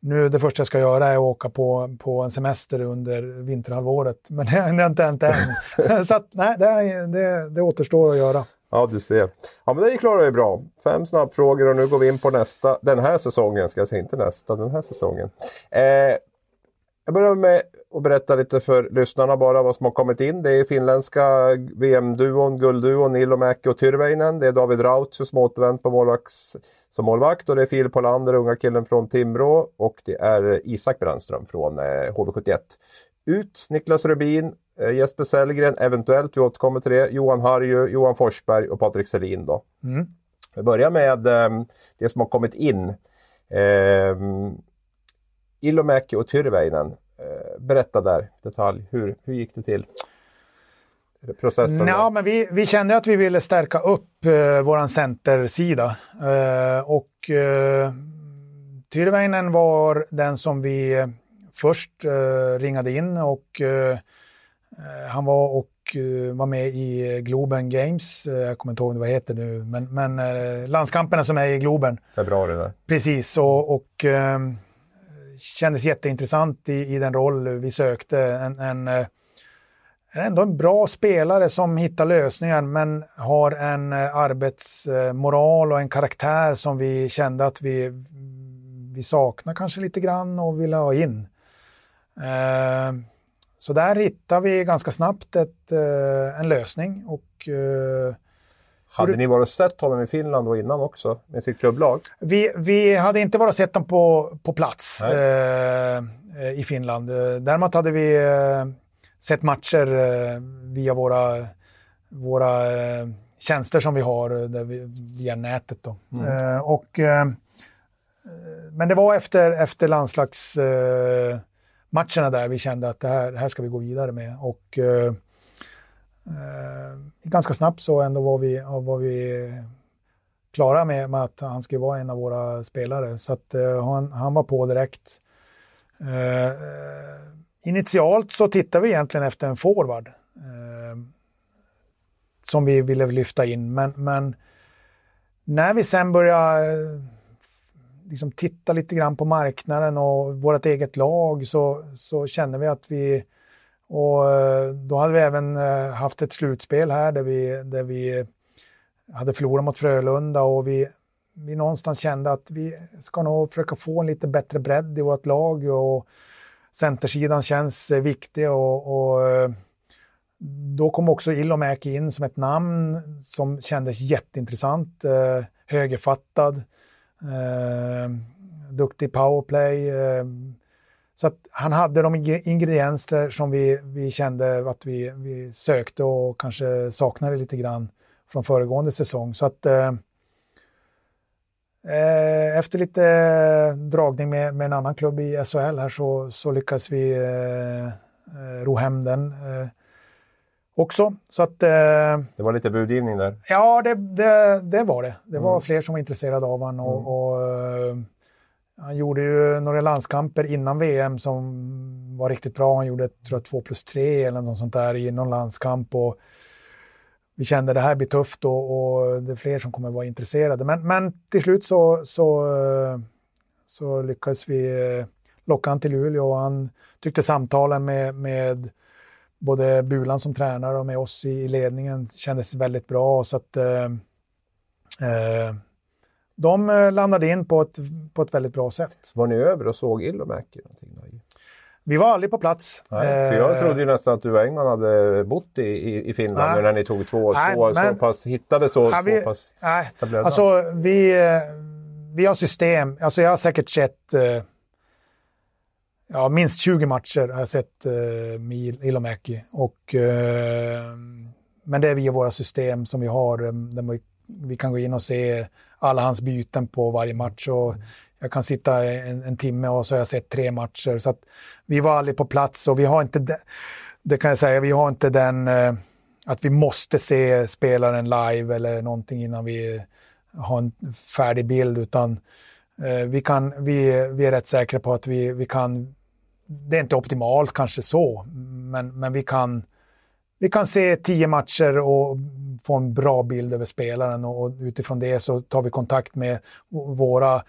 nu det första jag ska göra är att åka på, på en semester under vinterhalvåret. Men det har inte hänt än. så att, nej, det, det, det återstår att göra. Ja, du ser. Ja, men det klarar vi bra. Fem snabbfrågor och nu går vi in på nästa. Den här säsongen, ska jag säga, inte nästa, den här säsongen. Eh, jag börjar med att berätta lite för lyssnarna bara vad som har kommit in. Det är finländska VM-duon, guldduon Ilomäki och Tyrväinen. Det är David Rautio som återvänt på målvakts, som målvakt och det är Filip Hollander, unga killen från Timrå och det är Isak Brännström från eh, HV71. Ut Niklas Rubin, Eh, Jesper Sellgren, eventuellt, vi återkommer till det. Johan Harju, Johan Forsberg och Patrik Selin då. Mm. Vi börjar med eh, det som har kommit in. Eh, Ilomäki och Tyrväinen. Eh, berätta där detalj, hur, hur gick det till? Processen? Ja, men vi, vi kände att vi ville stärka upp eh, våran centersida. Eh, och eh, Tyrväinen var den som vi först eh, ringade in och eh, Eh, han var och eh, var med i Globen Games, eh, jag kommer inte ihåg vad det heter nu, men, men landskamperna som är i Globen. Februari där. Precis, och, och eh, kändes jätteintressant i, i den roll vi sökte. En, en, eh, ändå en bra spelare som hittar lösningar men har en eh, arbetsmoral och en karaktär som vi kände att vi, vi saknar kanske lite grann och ville ha in. Eh, så där hittar vi ganska snabbt ett, en lösning. Och, eh, hade ni varit och sett honom i Finland då innan också med sitt klubblag? Vi, vi hade inte varit sett honom på, på plats eh, i Finland. Däremot hade vi eh, sett matcher eh, via våra, våra eh, tjänster som vi har där vi, via nätet. Då. Mm. och, men det var efter, efter landslags matcherna där vi kände att det här, här ska vi gå vidare med. Och eh, eh, Eh, ganska snabbt så ändå var vi, var vi klara med, med, att han skulle vara en av våra spelare. Så att eh, han, han var på direkt. Eh, initialt så tittade vi egentligen efter en forward. Eh, som vi ville lyfta in, men, men när vi sen började eh, liksom titta lite grann på marknaden och vårt eget lag så, så kände vi att vi och eh, då hade vi även eh, haft ett slutspel här där vi, där vi eh, hade förlorat mot Frölunda och vi, vi någonstans kände att vi ska nog försöka få en lite bättre bredd i vårt lag och centersidan känns viktig och, och då kom också Ilomäki in som ett namn som kändes jätteintressant, eh, högerfattad, eh, duktig powerplay. Eh, så att han hade de ingredienser som vi, vi kände att vi, vi sökte och kanske saknade lite grann från föregående säsong. Så att eh, eh efter lite dragning med, med en annan klubb i SHL här så, så lyckades vi eh, eh ro hem den också. Så att, eh, det var lite budgivning där? Ja, det, det, det var det. Det var mm. fler som var intresserade av honom. Och, mm. och uh, han gjorde ju några landskamper innan VM som var riktigt bra. Han gjorde tror jag, 2 plus 3 eller något sånt där i någon landskamp. Och vi kände att det här blir tufft och, och det är fler som kommer vara intresserade. Men, men till slut så, så, så lyckades vi eh, locka han till Luleå och han tyckte samtalen med, med både Bulan som tränare och med oss i ledningen kändes väldigt bra. Så att, eh, eh de eh, landade in på ett, på ett väldigt bra sätt. Var ni över och såg Ilomäki? Vi var aldrig på plats. Nej, för jag eh, trodde ju nästan att du och Engman hade bott i, i, i Finland nej, när ni tog två, nej, två men, så pass, hittade så nej, vi, pass nej, Alltså vi, vi har system, alltså jag har säkert sett ja, minst 20 matcher har jag sett eh, med Ilomäki. Och, eh, men det är via våra system som vi har, eh, där vi, vi kan gå in och se alla hans byten på varje match. Och jag kan sitta en, en timme och så har jag sett tre matcher. Så att vi var aldrig på plats och vi har inte, de, det kan jag säga, vi har inte den, eh, att vi måste se spelaren live eller någonting innan vi har en färdig bild, utan eh, vi, kan, vi, vi är rätt säkra på att vi, vi kan det är inte optimalt kanske så, men, men vi, kan, vi kan se tio matcher och få en bra bild över spelaren och, utifrån det så tar vi kontakt med våra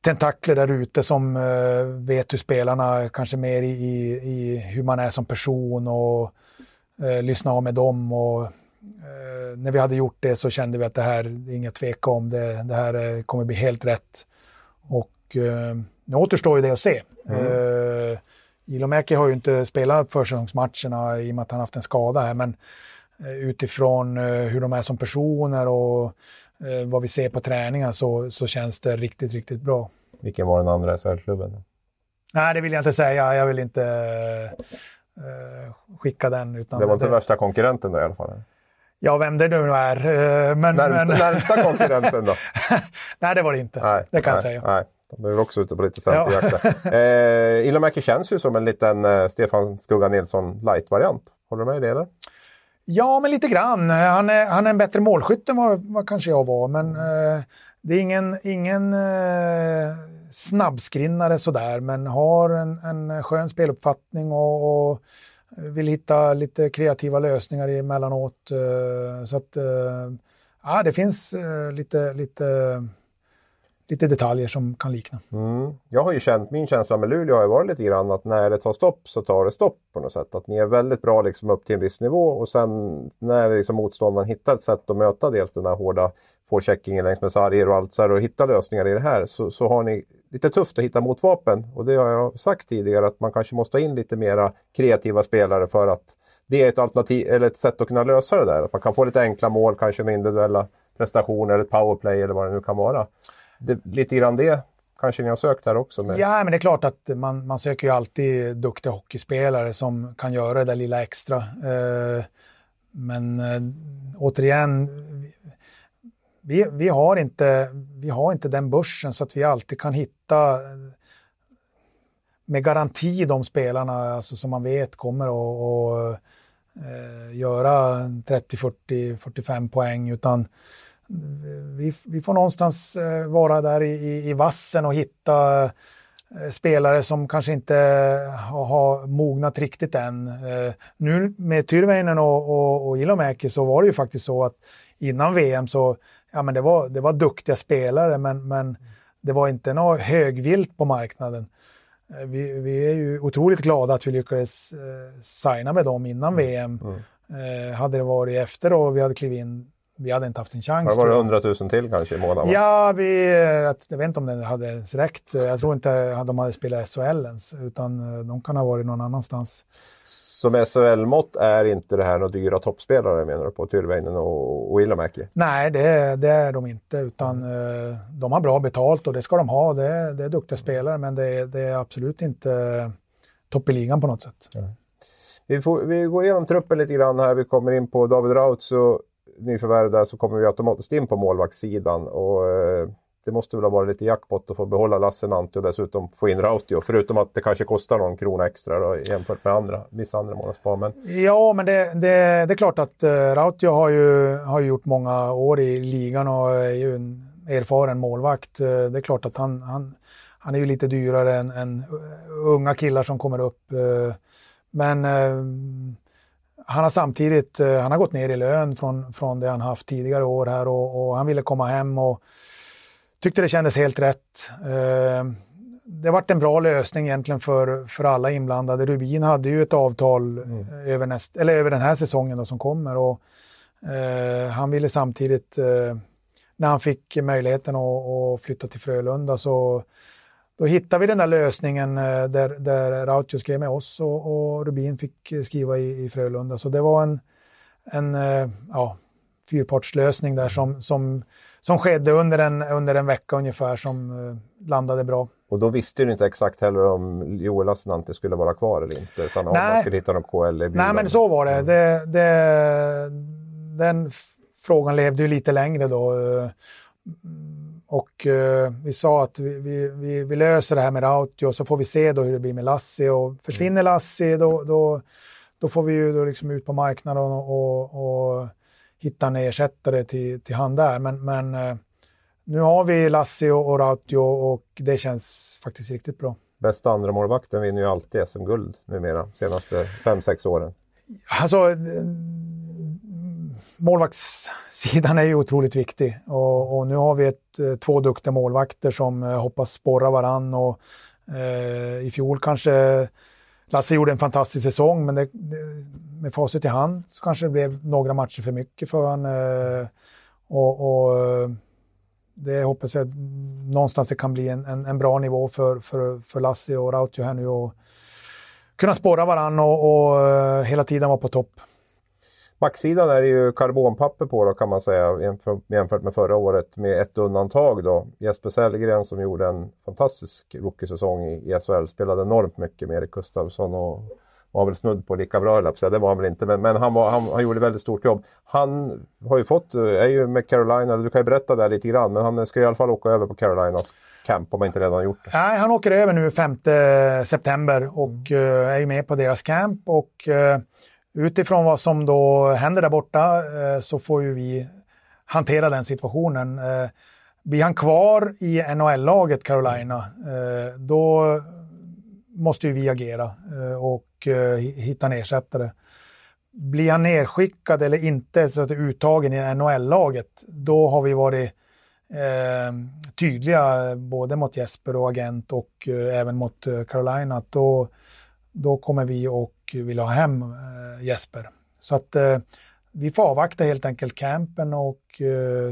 tentakler där ute som uh, vet hur spelarna, kanske mer i, i, hur man är som person och uh, lyssna av med dem. Och, uh, när vi hade gjort det så kände vi att det här, det är inga tveka om det, det här kommer bli helt rätt. Och nu återstår ju det att se. Mm. Uh, Ilomäki har ju inte spelat försäsongsmatcherna i och med att han haft en skada här, men uh, utifrån uh, hur de är som personer och uh, vad vi ser på träningar så, så känns det riktigt, riktigt bra. Vilken var den andra SHL-klubben? Nej, det vill jag inte säga. Jag vill inte skicka den. Utan det var inte det... värsta konkurrenten då i alla fall? Ja, vem det nu är. Men, närmsta, men... närmsta konkurrenten då? nej, det var det inte. Nej, det kan nej, jag säga. Nej. De är också ute på lite centerjakt. Ja. eh, Ilomäki känns ju som en liten eh, Stefan Skugga Nilsson light-variant. Håller du med i det eller? Ja, men lite grann. Han är, han är en bättre målskytt än vad, vad kanske jag var, men eh, det är ingen, ingen eh, snabbskrinnare sådär, men har en, en skön speluppfattning och, och vill hitta lite kreativa lösningar emellanåt. Eh, så att, eh, ja, det finns eh, lite, lite lite detaljer som kan likna. Mm. Jag har ju känt, min känsla med Luleå har ju varit lite grann att när det tar stopp så tar det stopp på något sätt. Att ni är väldigt bra liksom upp till en viss nivå och sen när liksom motståndaren hittar ett sätt att möta dels den här hårda forecheckingen längs med sarger och allt så här och hitta lösningar i det här så, så har ni lite tufft att hitta motvapen. Och det har jag sagt tidigare att man kanske måste ha in lite mera kreativa spelare för att det är ett alternativ eller ett sätt att kunna lösa det där. Att man kan få lite enkla mål, kanske med individuella prestationer eller ett powerplay eller vad det nu kan vara det, lite grann det kanske ni har sökt här också? Med... Ja, men det är klart att man, man söker ju alltid duktiga hockeyspelare som kan göra det där lilla extra. Eh, men eh, återigen, vi, vi, har inte, vi har inte den börsen så att vi alltid kan hitta med garanti de spelarna alltså, som man vet kommer att eh, göra 30, 40, 45 poäng. utan vi, vi får någonstans eh, vara där i, i, vassen och hitta eh, spelare som kanske inte har, mognat riktigt än. Eh, nu med Tyrväinen och, och, och Ilomäki så var det ju faktiskt så att innan VM så, ja men det var, det var duktiga spelare men, men det var inte något högvilt på marknaden. Vi, vi är ju otroligt glada att vi lyckades signa med dem innan mm. VM. Mm. Eh, hade det varit efter och vi hade klivit in, vi hade inte haft en chans. Det var det 100 000 till kanske i månaden? Ja, vi, jag vet inte om det hade ens räckt. Jag tror inte att de hade spelat SHL ens, utan de kan ha varit någon annanstans. Med SHL-mått är inte det här några dyra toppspelare menar du på Tyrväinen och, och Ilomäki? Nej, det, det, är de inte utan mm. de har bra betalt och det ska de ha. Det, det är duktiga spelare men det, det, är absolut inte topp i ligan på något sätt. Mm. Vi, får, vi går igenom truppen lite grann här. Vi kommer in på David Rautz och nyförvärv där så kommer vi automatiskt in på målvaktssidan. Och, eh, det måste väl ha varit lite jackpot att få behålla Lasse Nanti och dessutom få in Rautio. Förutom att det kanske kostar någon krona extra då, jämfört med andra, vissa andra månadspar. Men... Ja, men det, det, det, är klart att uh, Rautio har ju, har gjort många år i ligan och är ju en erfaren målvakt. Uh, det är klart att han, han, han är ju lite dyrare än, än unga killar som kommer upp. Uh, men han har samtidigt han har gått ner i lön från, från det han haft tidigare år här och, och han ville komma hem och tyckte det kändes helt rätt. Eh, det varit en bra lösning egentligen för, för alla inblandade. Rubin hade ju ett avtal mm. över, näst, eller över den här säsongen då som kommer och eh, han ville samtidigt, eh, när han fick möjligheten att, att, flytta till Frölunda så då hittade vi den där lösningen eh, där, där Rautio skrev med oss och, och Rubin fick skriva i, i Frölunda. Så det var en, en eh, ja, fyrpartslösning där som, som som skedde under en, under en vecka ungefär som uh, landade bra. Och då visste du inte exakt heller om Joel Lassinantti skulle vara kvar eller inte, utan om man skulle hitta någon KL i Nej, men så var det. Mm. det, det den frågan levde ju lite längre då. Och uh, vi sa att vi, vi, vi, vi, löser det här med Rautio så får vi se då hur det blir med Lassi. Och försvinner mm. Lassi då, då, då får vi ju då liksom ut på marknaden och, och, och hitta en ersättare till, till han där. Men, men eh, nu har vi Lassi och, och Rautio och det känns faktiskt riktigt bra. Bästa andra målvakten vinner ju alltid SM-guld numera, senaste 5-6 åren. Alltså, eh, målvaktssidan är ju otroligt viktig och, och, nu har vi ett, eh, två duktiga målvakter som eh, hoppas sporra varann och eh, i fjol kanske Lasse gjorde en fantastisk säsong men det, det, med facit i hand så kanske det blev några matcher för mycket för honom. Eh, och, och, eh, det hoppas jag någonstans det kan bli en, en, en, bra nivå för, för, för Lassi och Rautio här nu och kunna spåra varandra och, och hela tiden vara på topp. Backsidan är det ju karbonpapper på då kan man säga jämfört med förra året med ett undantag då. Jesper Sellgren som gjorde en fantastisk rookiesäsong i SHL, spelade enormt mycket med Erik Gustafsson och var väl snudd på lika bra, eller det var han väl inte, men, men han, var, han, han gjorde väldigt stort jobb. Han har ju fått, eh, är ju med Carolina, du kan ju berätta där lite grann, men han ska i alla fall åka över på Carolinas camp om han inte redan har gjort det. Nej, han åker över nu 5 september och uh, är ju med på deras camp och uh, utifrån vad som då händer där borta eh, så får ju vi hantera den situationen. Eh, blir han kvar i NHL-laget Carolina, eh, då måste ju vi agera och hitta en ersättare. Blir han nedskickad eller inte, så att uttagen i NHL-laget, då har vi varit eh, tydliga både mot Jesper och agent och eh, även mot eh, Carolina att då, då kommer vi och vill ha hem eh, Jesper. Så att eh, vi får avvakta helt enkelt campen och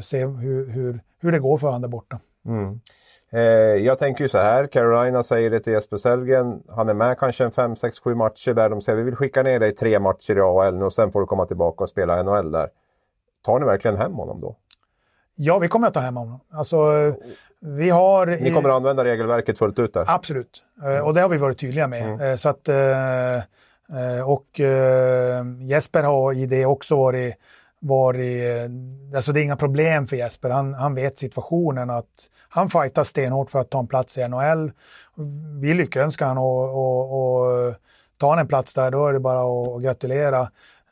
se hur, hur, hur det går för honom där borta. Mm. Eh, jag tänker ju så här, Carolina säger det till Jesper Sellgren. Han är med kanske en 5, 6, 7 matcher där de säger vi vill skicka ner dig tre matcher i AHL nu och sen får du komma tillbaka och spela NHL där. Tar ni verkligen hem honom då? Ja, vi kommer att ta hem honom. Alltså, vi har... Ni kommer att använda regelverket fullt ut där? Absolut, mm. och det har vi varit tydliga med. Mm. Eh, så att, och Jesper har i det också varit, varit... Alltså det är inga problem för Jesper. Han, han vet situationen att han fightar stenhårt för att ta en plats i NHL. Vi lyckönskar honom och, och, och tar han en plats där, då är det bara att gratulera.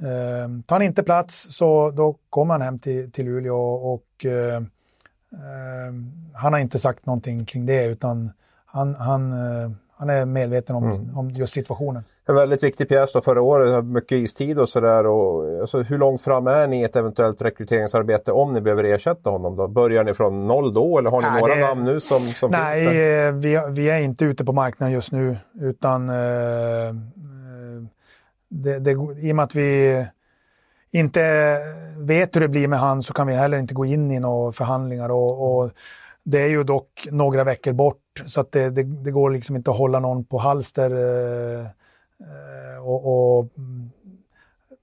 Eh, tar han inte plats så då kommer han hem till, till Luleå och eh, eh, han har inte sagt någonting kring det utan han, han, han är medveten om, mm. om just situationen. En väldigt viktig pjäs då förra året, mycket istid och sådär. Alltså, hur långt fram är ni i ett eventuellt rekryteringsarbete om ni behöver ersätta honom? Då? Börjar ni från noll då eller har ni nej, några det... namn nu som, som nej, finns där? Eh, vi, vi är inte ute på marknaden just nu utan eh, det, det, i och med att vi inte vet hur det blir med han så kan vi heller inte gå in i några förhandlingar. och, och det är ju dock några veckor bort så att det, det, det går liksom inte att hålla någon på halster eh, och, och,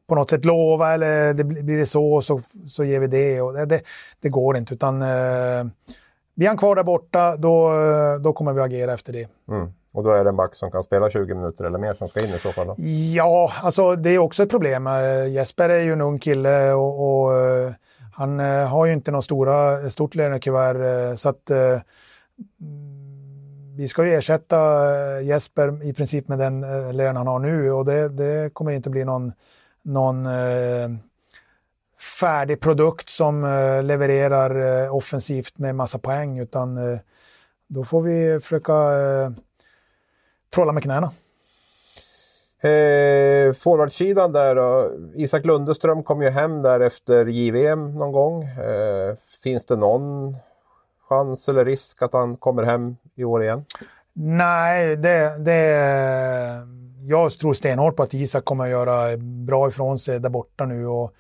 på något sätt lova eller det blir det så så, så ger vi det. Och det, det går inte utan eh, blir han kvar där borta då, då kommer vi agera efter det. Mm. Och då är det en back som kan spela 20 minuter eller mer som ska in i så fall? Då? Ja, alltså det är också ett problem. Eh, Jesper är ju en ung kille och, och eh, han eh, har ju inte något stora, stort lönekuvert så att vi ska ju ersätta Jesper i princip med den lön han har nu och det, det kommer inte bli någon, någon färdig produkt som levererar offensivt med massa poäng utan då får vi försöka trolla med knäna. Eh, Forwardsidan där då. Isak Lundeström kom ju hem där efter JVM någon gång. Eh, finns det någon chans eller risk att han kommer hem i år igen? Nej, det, det, jag tror stenhårt på att Isak kommer att göra bra ifrån sig där borta nu. Och,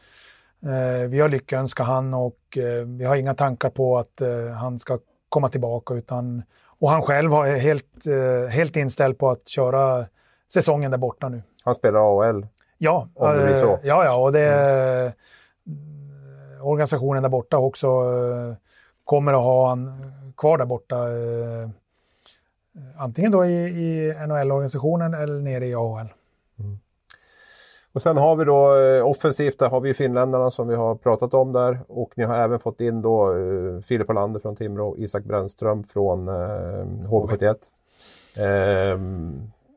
eh, vi har lyckönskat han och eh, vi har inga tankar på att eh, han ska komma tillbaka utan och han själv var helt, eh, helt inställd på att köra säsongen där borta nu. Han spelar AHL? Ja, om det blir så. Eh, ja, ja och det, mm. organisationen där borta också eh, kommer att ha han kvar där borta. Antingen då i, i NHL-organisationen eller nere i AHL. Och sen har vi då eh, offensivt, där har vi finländarna som vi har pratat om där och ni har även fått in då eh, Filip Olander från Timrå, Isak Brännström från eh, HV71. Eh,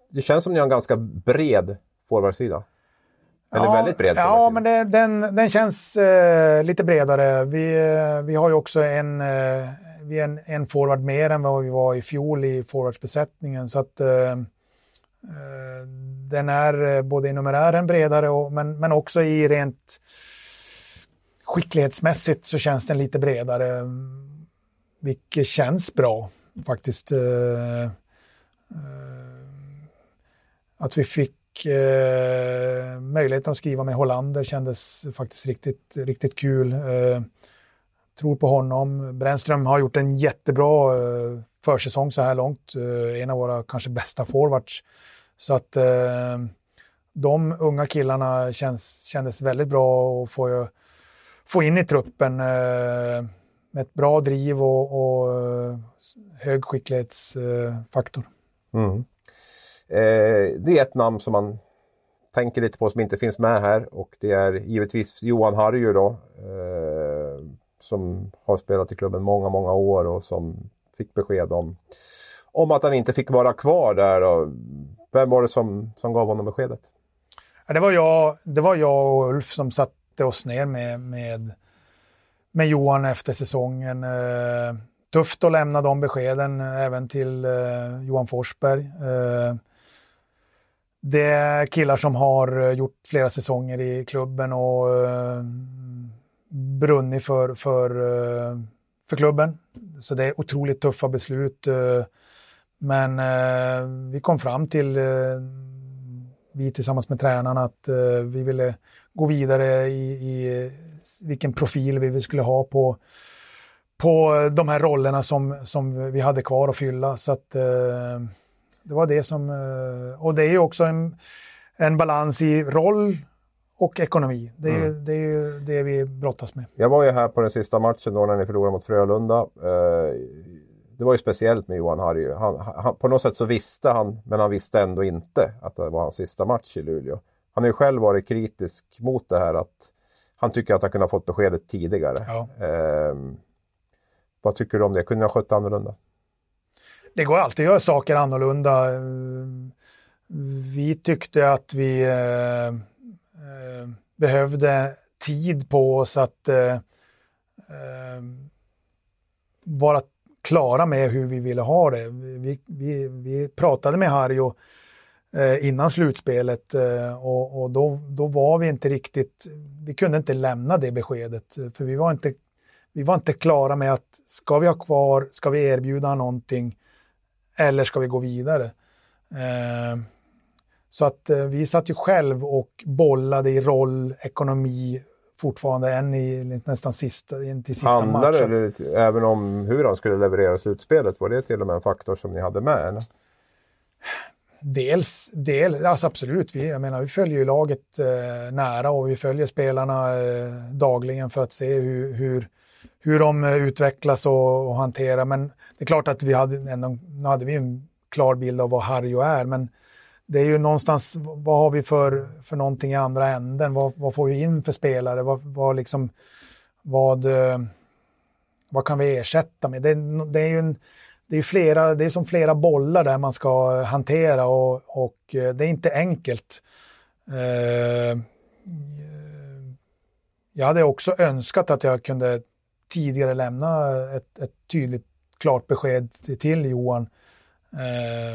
det känns som ni har en ganska bred forwardsida. Eller ja, väldigt bred. Ja, men det, den, den känns eh, lite bredare. Vi, eh, vi har ju också en, eh, vi en, en forward mer än vad vi var i fjol i forwardsbesättningen. Så att Eh, den är eh, både i numerären bredare och, men, men också i rent skicklighetsmässigt så känns den lite bredare. Mm, vilket känns bra faktiskt. Eh, eh att vi fick möjligheten att skriva med Hollander kändes faktiskt riktigt, riktigt kul. tror på honom. Brännström har gjort en jättebra försäsong så här långt. en av våra kanske bästa forwards. Så att eh, de unga killarna känns, kändes väldigt bra att få, få in i truppen eh, med ett bra driv och, och eh, hög skicklighetsfaktor. Mm. Eh, det är ett namn som man tänker lite på som inte finns med här och det är givetvis Johan Harju då. Eh, som har spelat i klubben många, många år och som fick besked om, om att han inte fick vara kvar där. Och vem var det som, som gav honom beskedet? Ja, det, var jag, det var jag och Ulf som satte oss ner med, med, med Johan efter säsongen. Eh, tufft att lämna de beskeden eh, även till eh, Johan Forsberg. Eh, det är killar som har eh, gjort flera säsonger i klubben och eh, brunnit för, för, för klubben. Så det är otroligt tuffa beslut. Eh, men eh, vi kom fram till, eh, vi tillsammans med tränarna, att eh, vi ville gå vidare i, i, vilken profil vi skulle ha på, på de här rollerna som, som vi hade kvar att fylla. Så att, eh, det var det som, eh, och det är ju också en, en balans i roll och ekonomi. Det är, mm. det är ju det vi brottas med. Jag var ju här på den sista matchen då när ni förlorade mot Frölunda. Det var ju speciellt med Johan Harry. Han, han, på något sätt så visste han, men han visste ändå inte att det var hans sista match i Luleå. Han har ju själv varit kritisk mot det här att han tycker att han kunde ha fått beskedet tidigare. Ja. Eh, vad tycker du om det? Kunde ha skött annorlunda? Det går alltid att göra saker annorlunda. Vi tyckte att vi eh, eh, behövde tid på oss att eh, eh vara klara med hur vi ville ha det. Vi, vi, vi pratade med Harry och, eh, innan slutspelet eh, och, och då, då var vi inte riktigt, vi kunde inte lämna det beskedet för vi var inte, vi var inte klara med att ska vi ha kvar, ska vi erbjuda någonting eller ska vi gå vidare? Eh, så att eh, vi satt ju själv och bollade i roll, ekonomi, fortfarande än i nästan sista, in till sista Handlade matchen. det även om hur han skulle leverera slutspelet? Var det till och med en faktor som ni hade med? Eller? Dels, dels alltså absolut, vi, jag menar, vi följer ju laget eh, nära och vi följer spelarna eh, dagligen för att se hur, hur, hur de eh, utvecklas och, och hanterar. Men det är klart att vi hade, ändå, nu hade vi en klar bild av vad Harjo är, men det är ju någonstans, vad har vi för, för någonting i andra änden? Vad, vad får vi in för spelare? Vad, vad, liksom, vad, eh, vad kan vi ersätta med? Det, det är ju en, det är flera, det är som flera bollar där man ska hantera och, och eh, det är inte enkelt. Eh, jag hade också önskat att jag kunde tidigare lämna ett, ett tydligt, klart besked till Johan Eh,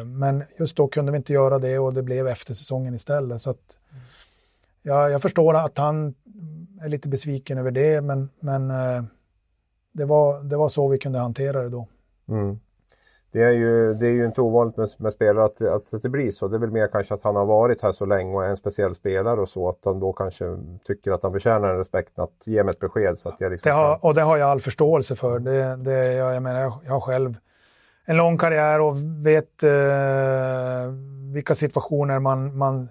men just då kunde vi inte göra det och det blev efter säsongen istället. Så att, ja, jag förstår att han är lite besviken över det, men, men eh, det, var, det var så vi kunde hantera det då. Mm. Det, är ju, det är ju inte ovanligt med, med spelare att, att det blir så. Det är väl mer kanske att han har varit här så länge och är en speciell spelare och så. Att han då kanske tycker att han förtjänar en respekt att ge mig ett besked. Så att jag liksom det har, och det har jag all förståelse för. Det, det, jag, jag menar, jag har själv en lång karriär och vet eh, vilka situationer man, man,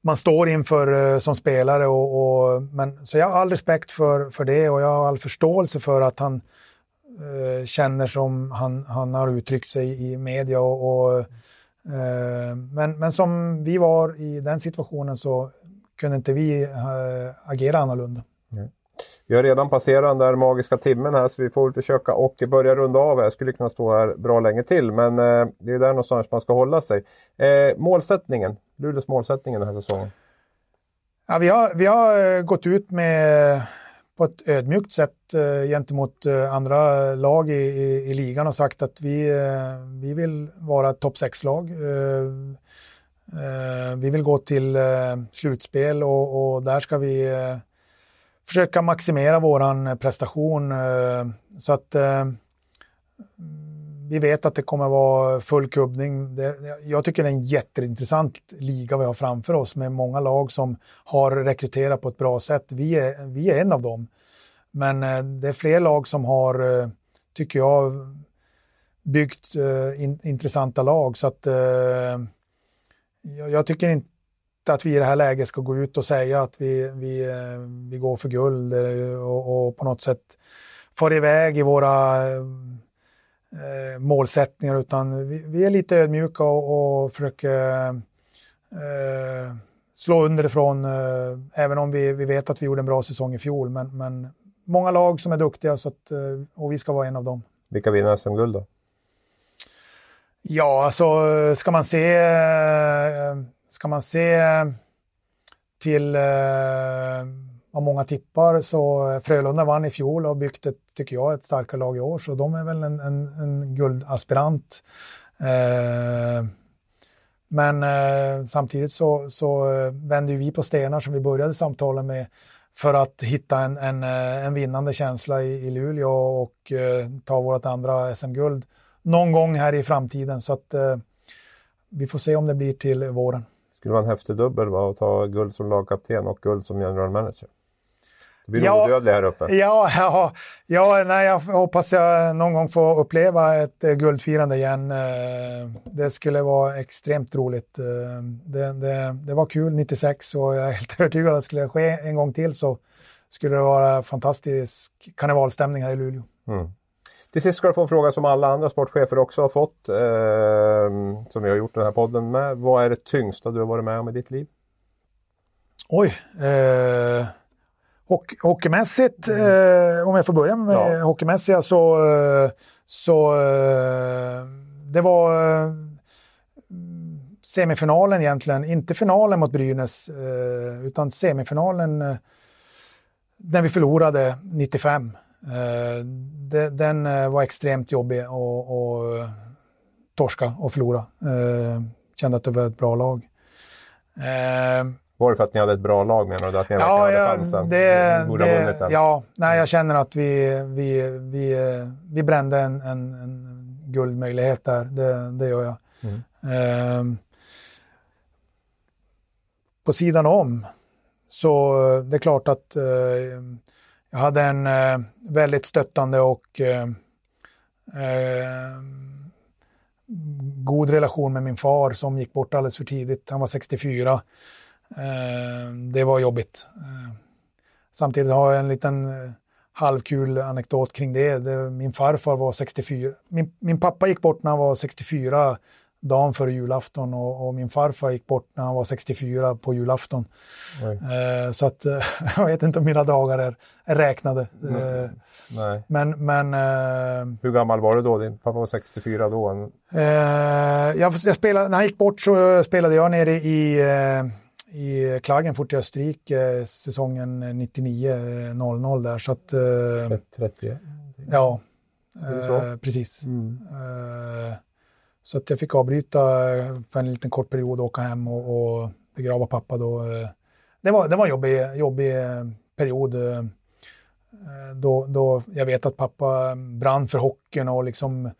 man står inför eh, som spelare. Och, och, men, så jag har all respekt för, för det och jag har all förståelse för att han eh, känner som han, han har uttryckt sig i media. Och, och eh, men, men som vi var i den situationen så kunde inte vi eh, agera annorlunda. Vi har redan passerat den där magiska timmen här så vi får väl försöka och börja runda av. Jag skulle kunna stå här bra länge till men eh, det är där någonstans man ska hålla sig. Eh, målsättningen, Luleås målsättning den här säsongen? Ja, vi, har, vi har eh, gått ut med på ett ödmjukt sätt eh, gentemot eh, andra lag i, i, i, ligan och sagt att vi, eh, vi vill vara ett topp 6-lag. Eh, eh, vi vill gå till slutspel och, och där ska vi försöka maximera våran eh, prestation eh, så att eh, vi vet att det kommer vara full kubbning. jag tycker det är en jätteintressant liga vi har framför oss med många lag som har rekryterat på ett bra sätt. Vi är, vi är en av dem. Men det är fler lag som har, tycker jag, byggt intressanta lag. Så att jag tycker inte att vi i det här läget ska gå ut och säga att vi, vi, eh, vi går för guld eh, och, och på något sätt far iväg i våra eh, målsättningar utan vi, vi, är lite ödmjuka och, och försöker eh, slå underifrån eh, även om vi, vi vet att vi gjorde en bra säsong i fjol. Men, men många lag som är duktiga så att, eh, och vi ska vara en av dem. Vilka vinner SM-guld då? Ja, alltså ska man se Ska man se eh, till eh, vad många tippar så Frölunda vann i fjol och byggt ett, tycker jag, ett starkare lag i år. Så de är väl en, en, en guldaspirant. Eh, men eh, samtidigt så, så eh, vänder vi på stenar som vi började samtalen med för att hitta en, en, eh, en vinnande känsla i, i Luleå och eh, ta vårt andra SM-guld någon gång här i framtiden. Så att eh, vi får se om det blir till våren skulle vara en häftig dubbel va? att ta guld som lagkapten och guld som general manager. Då blir du ja, odödlig här uppe. Ja, ja, ja nej, jag hoppas jag någon gång får uppleva ett eh, guldfirande igen. Eh, det skulle vara extremt roligt. Eh, det, det, det, var kul 96 och jag är helt övertygad att skulle det ske en gång till så skulle det vara fantastisk karnevalstämning här i Luleå. Mm. Till sist ska du få en fråga som alla andra sportchefer också har fått. Eh, som vi har gjort den här podden med. Vad är det tyngsta du har varit med om i ditt liv? Oj. Eh, hockey, hockeymässigt, eh, om jag får börja med ja. hockeymässiga så, eh, så eh, det var eh, semifinalen egentligen, inte finalen mot Brynäs eh, utan semifinalen när vi förlorade 95 Eh, de, den eh, var extremt jobbig att och torska och förlora. Eh, kände att det var ett bra lag. Eh, var det för att ni hade ett bra lag menar du? Att ni ja, hade ja, chansen? Det, borde det, ha vunnit den? Ja, nej, jag känner att vi, vi, vi, vi brände en, en, en guldmöjlighet där. Det, det gör jag. Mm. Eh, på sidan om så det är klart att eh, jag hade en eh, väldigt stöttande och eh, eh, god relation med min far som gick bort alldeles för tidigt. Han var 64. Eh, det var jobbigt. Eh, samtidigt har jag en liten eh, halvkul anekdot kring det. det min farfar var 64. Min, min, pappa gick bort när han var 64 dagen före julafton och, och, min farfar gick bort när han var 64 på julafton. Eh, så att jag vet inte om mina dagar är, är räknade. Mm. Nej. Men, men eh, Hur gammal var du då? Din pappa var 64 då? Eh, jag, jag spelade, när han gick bort så spelade jag nere i i Klagenfurt i Österrike säsongen 99-00 där. Så att, eh, 30? Ja, eh, precis. Mm. Eh, så att jag fick avbryta för en liten kort period och åka hem och, och begrava pappa då. Det var, det var en jobbig, jobbig period. Då, då jag vet att pappa brann för hockeyn och liksom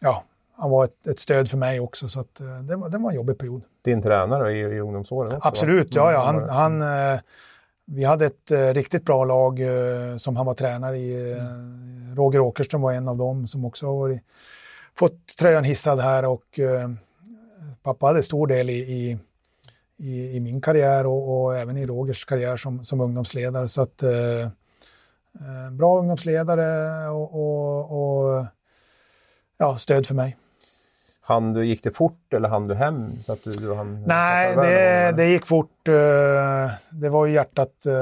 ja, han var ett, ett, stöd för mig också så att det, var, det var en jobbig period din tränare i, i ungdomsåren också? Absolut, va? ja. ja. Mm. Han, han, eh, vi hade ett eh, riktigt bra lag eh, som han var tränare i. Mm. Roger Åkerström var en av dem som också har varit, fått tröjan hissad här och pappa hade stor del i, i, i, i min karriär och, och, även i Rogers karriär som, som ungdomsledare. Så att, eh, bra ungdomsledare och, och, och ja, stöd för mig. Han du, gick det fort eller hann du hem? Så att du, du hann Nej, det, det, gick fort. Eh, det var ju hjärtat eh,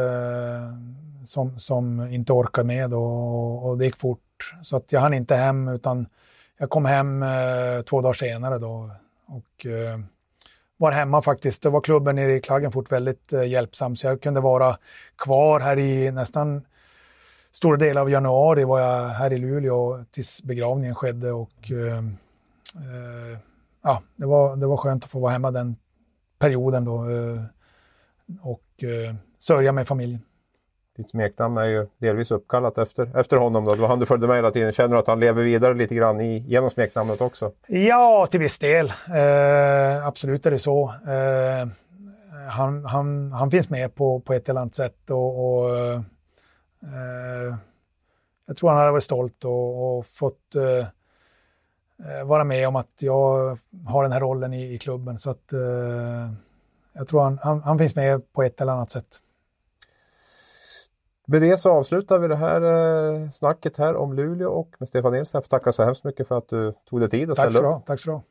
som, som inte orkade med och, och det gick fort. Så att jag hann inte hem utan jag kom hem eh, två dagar senare då och eh, var hemma faktiskt. Det var klubben nere i Klagenfurt väldigt eh, hjälpsam så jag kunde vara kvar här i nästan stora delar av januari var jag här i Luleå tills begravningen skedde och eh, eh ja, det, var, det var skönt att få vara hemma den perioden då eh, och eh, sörja med familjen. Ditt smeknamn är ju delvis uppkallat efter, efter honom. Då. Det var han du följde med hela tiden. Känner du att han lever vidare lite grann i, genom smeknamnet också? Ja, till viss del. Eh, absolut är det så. Eh, han, han, han finns med på, på ett eller annat sätt. Och, och eh, jag tror han hade varit stolt och, och fått eh, vara med om att jag har den här rollen i, i klubben. Så att eh, jag tror han, han, han, finns med på ett eller annat sätt. Med det så avslutar vi det här eh, snacket här om Luleå och med Stefan Nilsson. Jag får tacka så hemskt mycket för att du tog dig tid att ställa upp. Tack så du ha.